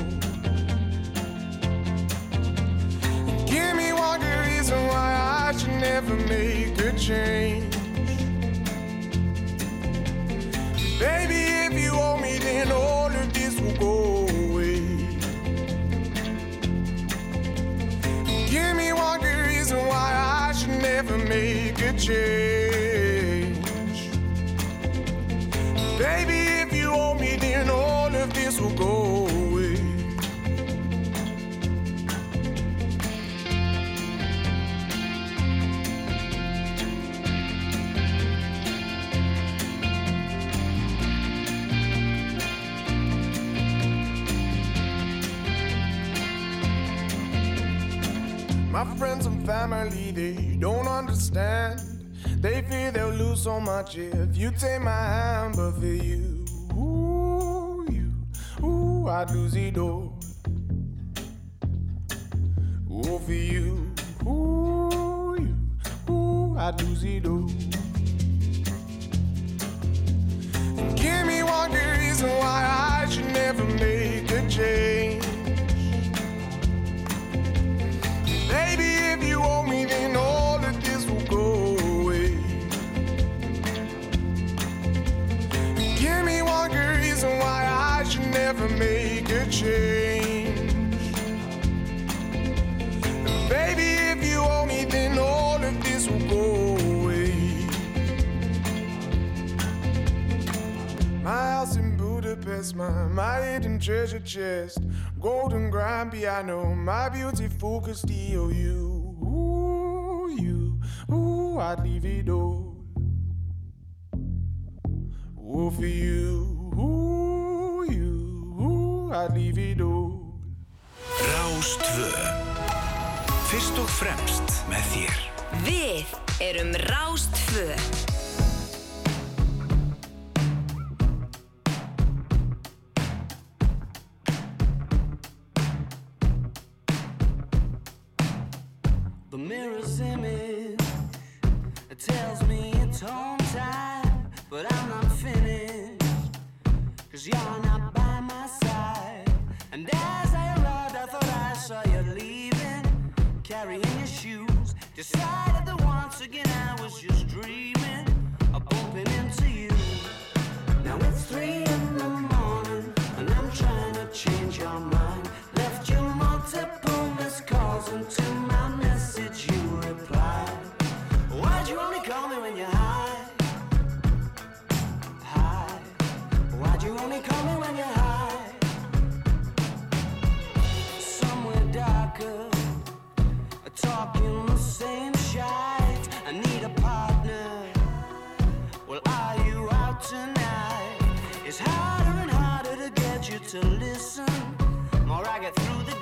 Give me one good reason why I should never make a change. Owe me, then all of this will go away. Give me one good reason why I should never make a change. family they don't understand. They fear they'll lose so much if you take my hand, but for you, ooh, you, ooh, I'd lose it all. Ooh, for you, ooh, you, ooh, I'd lose it all. my hidden treasure chest, golden grand piano, my beautiful Castillo. You, ooh, you, ooh, I'd leave it all. Ooh, for you, ooh, you, ooh, I'd leave it all. Rástvö, fyrst og fremst með þér. Við erum Rástvö.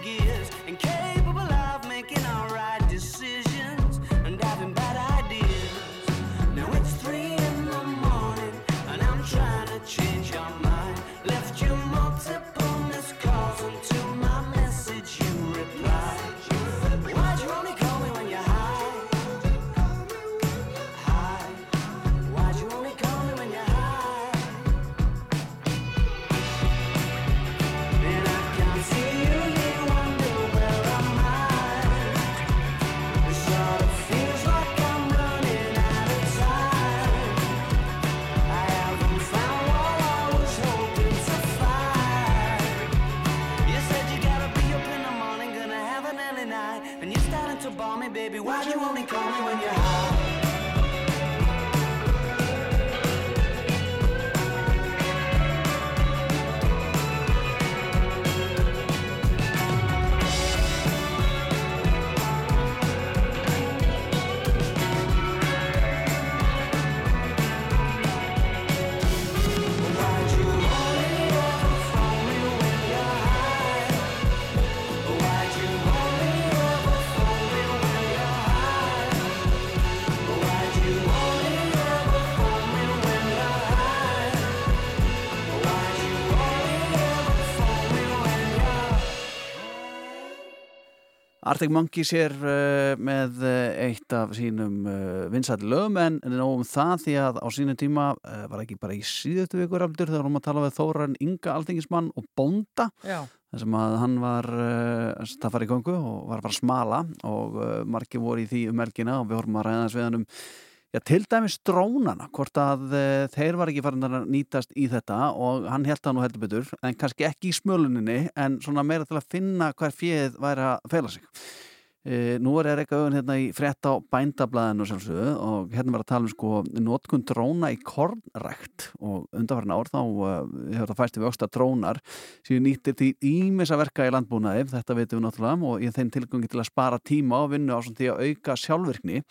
years and Arctic Monkeys er uh, með eh, eitt af sínum eh, uh, vinsæti lögum en nógum það því að á sínu tíma uh, var ekki bara í síðustu vikur aldur þegar hún var að tala við Þóran Inga Altingismann og Bonda þar sem að hann var staðfari í kongu og var bara smala og margir voru í því um elgina og við horfum að ræða þess við hann um Já, til dæmis drónana, hvort að eh, þeir var ekki farin að nýtast í þetta og hann held að nú heldur betur, en kannski ekki í smöluninni, en svona meira til að finna hver fjöð væri að feila sig. E, nú er Erika Ögun hérna í frett á bændablaðinu sjálfsögðu og hérna var að tala um sko notkun dróna í kornrækt og undanfærin ár þá e, hefur það fæst yfir auksta drónar sem nýttir því ímessa verka í landbúnaði, þetta veitum við náttúrulega, og í þeim tilgangi til að spara tíma og vinna á því að auka sjálfvirkni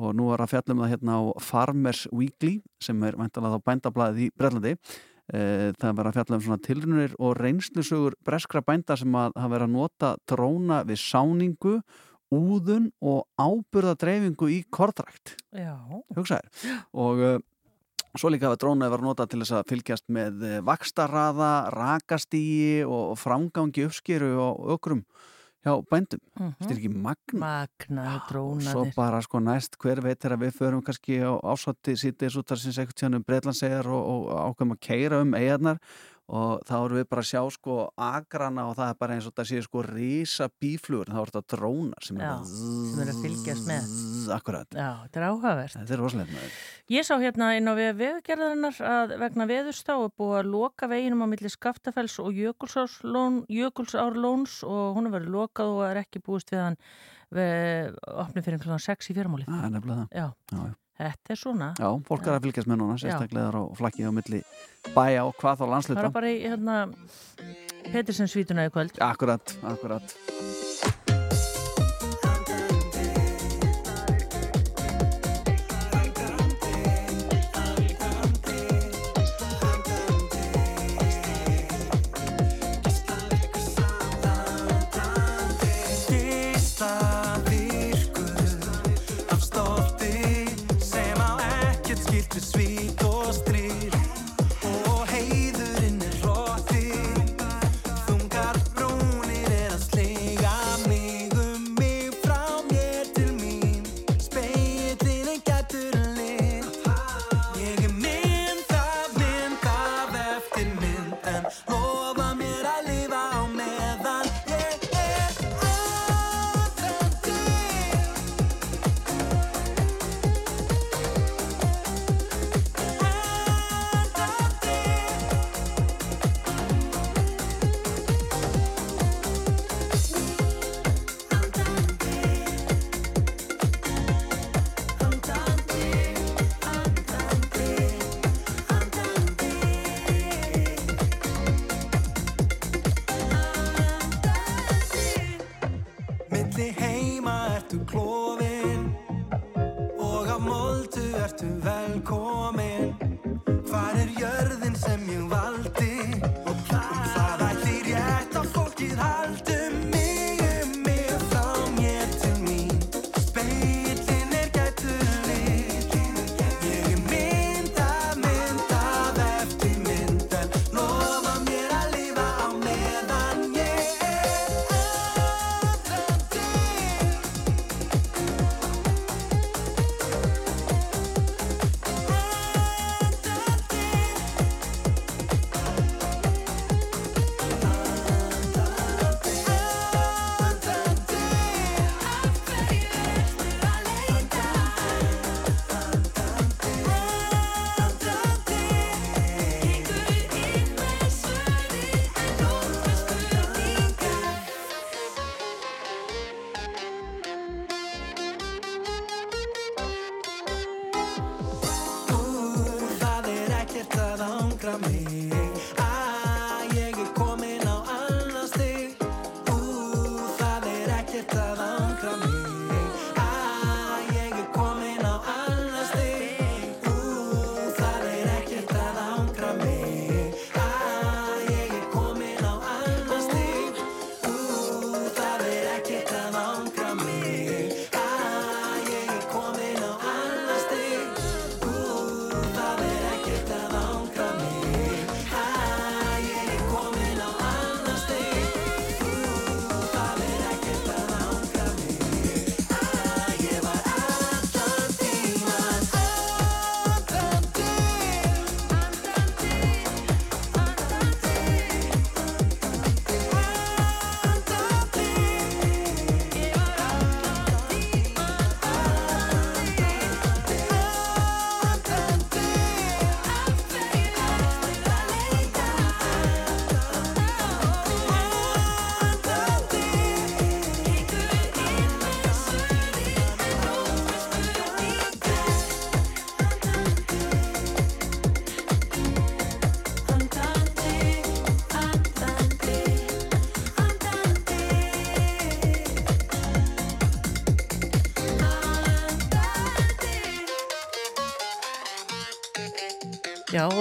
og nú er að fjallum það hérna á Farmers Weekly sem er væntalega á bændablaðið í Brellandi það var að fjalla um svona tilrunir og reynslusögur breskra bænda sem að hafa verið að nota dróna við sáningu úðun og áburðadreyfingu í kortrækt hugsaður og uh, svo líka hafa drónaði verið að nota til þess að fylgjast með uh, vakstarraða, rakastígi og framgangi uppskeru og ökrum hjá bændum Mhm. þetta er ekki magna Magnaði svo drónaðir. bara sko næst hver veit er að við förum kannski á ásótti sítið svo þar sem eitthvað tjánum Breitlandsegar og, og ákveðum að keira um eigarnar og þá erum við bara að sjá sko agrana og það er bara eins og það sé sko rísa bíflugur þá er þetta drónar sem, er eru að fylgjast með. Akkurat Já, þetta er áhugavert. Þetta er rosalegt með Ég sá hérna inn á veðgerðarinnar að vegna veðurstá er búið að loka veginum á milli Skaftafells og Jökulsárlón, Jökulsárlóns og hún er verið lokað og er ekki búist við hann við opni fyrir kl. 6 í fyrramálið. Það er nefnilega það. Já, já. Þetta er svona. Já, fólk er að fylgjast með núna, sérstaklega á flakki á milli bæja og hvað þá Það landsluta er bara í hérna, Petersens svítuna í kvöld. Akkurat, akkurat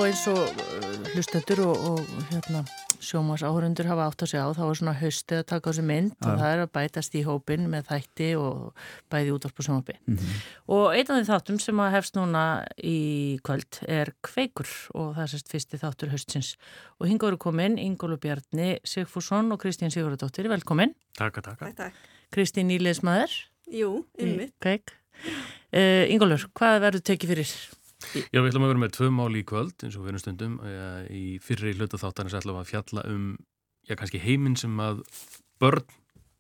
eins og uh, hlustendur og, og hérna, sjómas áhörundur hafa átt að segja á þá er svona haustið að taka á sig mynd Já. og það er að bætast í hópin með þætti og bæði útvarp og sjónvarpi. Mhm. Og einn af því þáttum sem að hefst núna í kvöld er kveikur og það er sérst fyrsti þáttur haustsins. Og hinga eru komin Ingólu Bjarni Sigfússon og Kristín Sigurðardóttir. Velkomin. Takk, takk. Takk, takk. Kristín Íliðsmaður. Jú, einmitt. Kveik. Uh, Ingólur, hvað verður tekið fyrir? Já, við ætlum að vera með tvö mál í kvöld eins og við erum stundum. Eh, Í fyrri hluta þáttanins ætlum að fjalla um, já, kannski heiminn sem að börn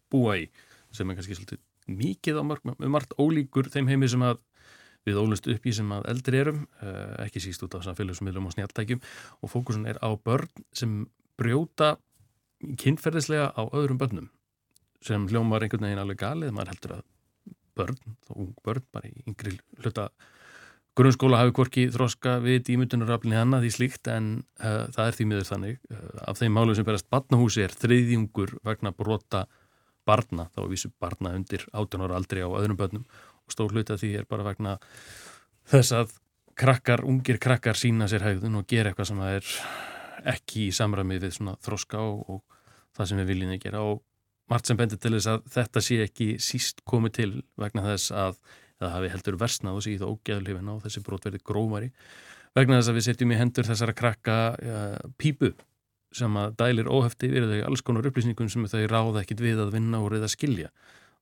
búa í, sem er kannski svolítið mikið á marg, með margt ólíkur þeim heimi sem að við ólust upp í sem að eldri erum, eh, ekki síst út af samfélagsmiðlum og snjáltækjum og fókusun er á börn sem brjóta kynferðislega á öðrum börnum sem hljómar einhvern veginn alveg galið, maður heldur að börn, þá ung börn, bara í yngri hluta grunnskóla hafi hvorki þroska við ímyndunaraflinni annað í slíkt en uh, það er því miður þannig. Uh, af þeim málum sem berast barnahúsi er þriðjungur vegna brota barna, þá vísu barna undir 18 ára aldrei á öðrum börnum og stór hluti af því er bara vegna þess að krakkar, ungir krakkar sína sér hægðun og gera eitthvað sem er ekki í samræmi við svona þroska og, og það sem við viljum að gera og margt sem bendir til þess að þetta sé ekki síst komið til vegna þess að það hafi heldur versnað og síð og þessi brot verði grómari vegna þess að við setjum í hendur þessara krakka ja, pípu sem að dælir óhefti yfir þau alls konar upplýsningum sem þau ráða ekkit við að vinna og reyða skilja.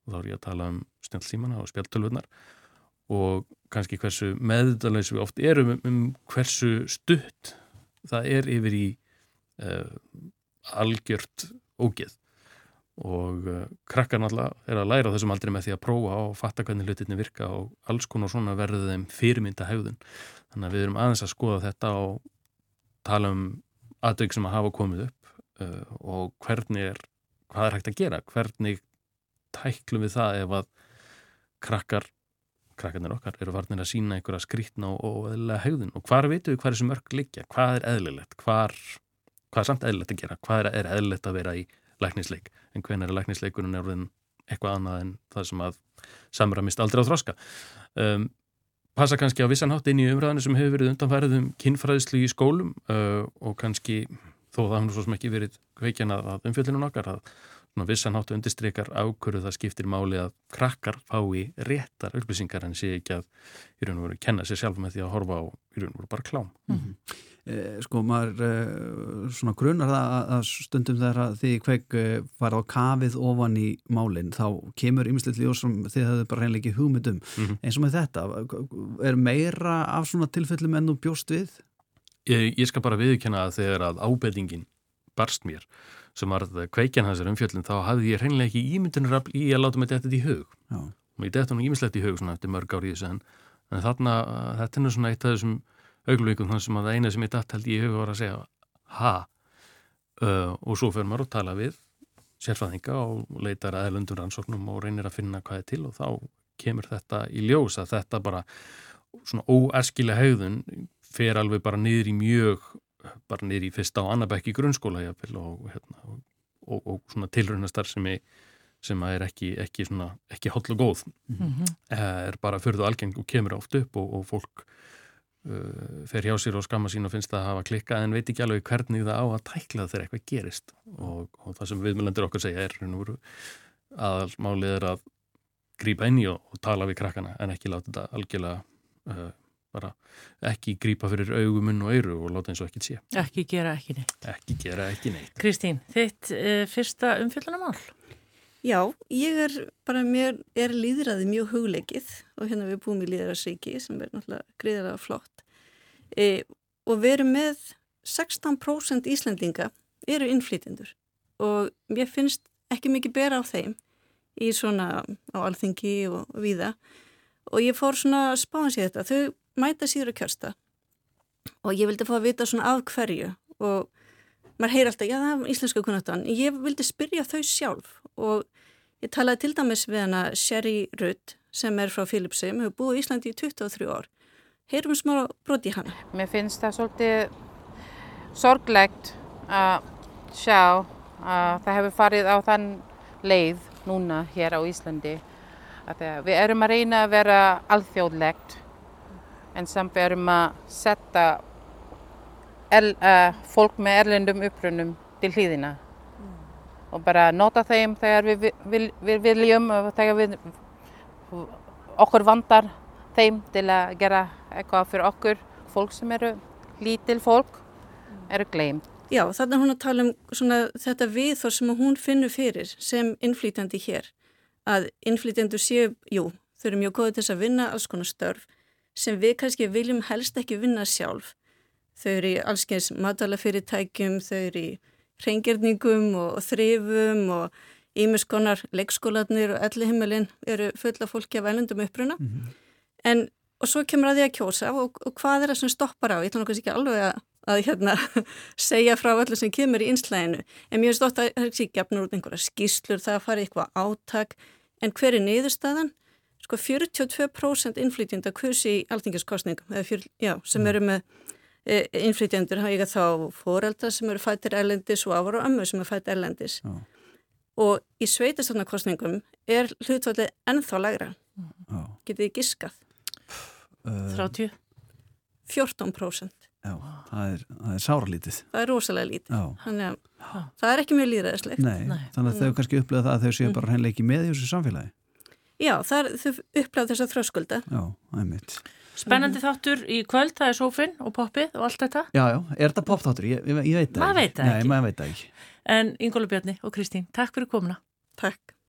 Og þá er ég að tala um snjálfsímana og spjaltölvurnar og kannski hversu meðdalaus við oft erum um, um hversu stutt það er yfir í uh, algjört ógeð og uh, krakkar náttúrulega er að læra þessum aldrei með því að prófa og fatta hvernig hlutinni virka og alls konar svona verður þeim fyrirmynda hegðun. Þannig að við erum aðeins að skoða þetta og tala um aðdögg sem að hafa komið upp uh, og hvernig er, hvað er hægt að gera, hvernig tæklum við það ef að krakkar, krakkarnir okkar eru varnir að sína einhverja skrítna og, eðlilega hegðun? Og hvar veitum við hvað er sem mörg liggja, hvað er eðlilegt, hvar, hvað er samt eðlilegt að gera, hvað er, er eðlilegt að vera í læknisleik, en hvernig er læknisleikurinn er orðin eitthvað annað en það sem að samramist aldrei á þroska? Um, passa kannski á vissan hátt inn í umræðinu sem hefur verið undanfærið um kynfræðislu í skólum uh, og kannski þó það hann svo sem ekki verið kveikjan að, umfjöldinu nokkar að svona vissan hátt undistrykar ákvöru það skiptir máli að krakkar fái réttar upplýsingar en sé ekki að í raun og veru kenna sér sjálf með því að horfa á í raun og veru bara klám. Mm -hmm. Eh, Sko maður eh, svona grunar það að, að stundum þegar að því kveik eh, var á kafið ofan í málinn þá kemur ymslitt ljós sem þið hefðu bara reynleiki hugmyndum mm -hmm. eins og með þetta er meira af svona tilfellum enn og bjóst við? Ég, ég skal bara viðkjanna að þegar að ábetingin barst mér sem var kveikjan hans er umfjöldin þá hafði ég reynlega ekki ímyndunarafl í að láta mig þetta í hug Já. og ég dætti hann ímislegt í hug svona eftir mörg ári í þessu en, þarna, þetta er svona eitt af þessum auglvíkum þannig sem að það eina sem ég dætt held í hug var að segja ha uh, og svo fyrir maður að tala við sérfæðinga og leitar aðlundur rannsóknum og reynir að finna hvað er til og þá kemur þetta í ljós að þetta bara svona óerskilega haugðun fer alveg bara niður í mjög bara niður í fyrsta og annabæk í grunnskóla jafnvel, og, hérna, og, og, og svona tilraunastar sem, er, sem er ekki, ekki, ekki holl og góð Mm -hmm. er bara förðu algeng og kemur oft upp og fólk uh, fer hjá sér og skamma sín og finnst að hafa klikkað en veit ekki alveg hvernig það á að tækla þegar eitthvað gerist og það sem viðmjölandir okkar segja er að málið er að grípa inn í og tala við krakkana en ekki láta þetta algjörlega uh, bara ekki grípa fyrir augumunn og eyru og láta eins og ekkit sé. Ekki gera ekki neitt. Ekki gera ekki neitt. Kristín, þitt uh, fyrsta umfjöldunamál? Já, ég er bara, mér er líðræði mjög hugleikið og hérna við búum í líðræðarsíki sem er náttúrulega greiðarlega flott. E, og við erum með 16% Íslandinga eru innflytjendur og mér finnst ekki mikið bera á þeim í svona á alþingi og viða og ég fór svona spána sér þetta, þau mæta síður að kjörsta og ég vildi fá að vita svona af hverju og maður heyr alltaf, já það er íslenska kunnáttan, ég vildi spyrja þau sjálf og ég talaði til dæmis við hana Sherry Rudd sem er frá Philipsi, sem hefur búið í Íslandi í 23 ár. Heyrum smá broti hana. Mér finnst það svolítið sorglegt að sjá að það hefur farið á þann leið núna hér á Íslandi. Við erum að reyna að vera alþjóðlegt en samt við erum að setja el, uh, fólk með erlendum upprunum til hlýðina og bara nota þeim þegar við, við, við viljum og þegar við okkur vandar þeim til að gera eitthvað fyrir okkur. Fólk sem eru lítil fólk eru gleym. Já, þannig að hún að tala um svona, þetta viðþór sem hún finnur fyrir sem innflýtjandi hér. Að innflýtjandur séu, jú, þau eru mjög góðið til þess að vinna alls konar störf sem við kannski viljum helst ekki vinna sjálf. Þau eru í allskeins matalafyrirtækjum, þau eru í reyngjörningum og, þrifum og ímiskonar leikskólanir og elli heimilin eru fulla fólki af ælundum uppruna Mhm. en og svo kemur að því að kjósa og, og hvað er það sem stoppar á, ég ætla náttúrulega ekki alveg að, að hérna, <laughs> segja frá öllu sem kemur í einslæginu, en mér finnst ótt að það er ekki gefnur út einhverja skýslur, það fari eitthvað átak, en hver er niðurstaðan? Sko 42% innflytjenda kursi í já, sem eru með e, innflytjendur, hafa ég að þá foreldra sem eru fættir erlendis og ávar og ömmur sem eru fættir erlendis. Já. Og í sveitastarnakostningum er hlutfallið ennþá lægra. Getið þið giskað? Uh, 30? 14%. Já, það er, það er sáralítið. Það er rosalega lítið. Já. Þannig að það er ekki mjög líðræðislegt. Nei, þannig að þau kannski upplega það að þau séu bara hreinlega ekki með í þessu samfélagi. Já, það er, þau upplega þess að þröskulda. Já, einmitt. Spennandi þáttur í kvöld, það er sófinn og poppið og allt þetta. Já, já, er þetta popþáttur? Ég, ég, ég veit það Maður veit það Nei, ekki. maður veit það ekki. En Ingólu Bjarni og Kristín, takk fyrir komuna. Takk.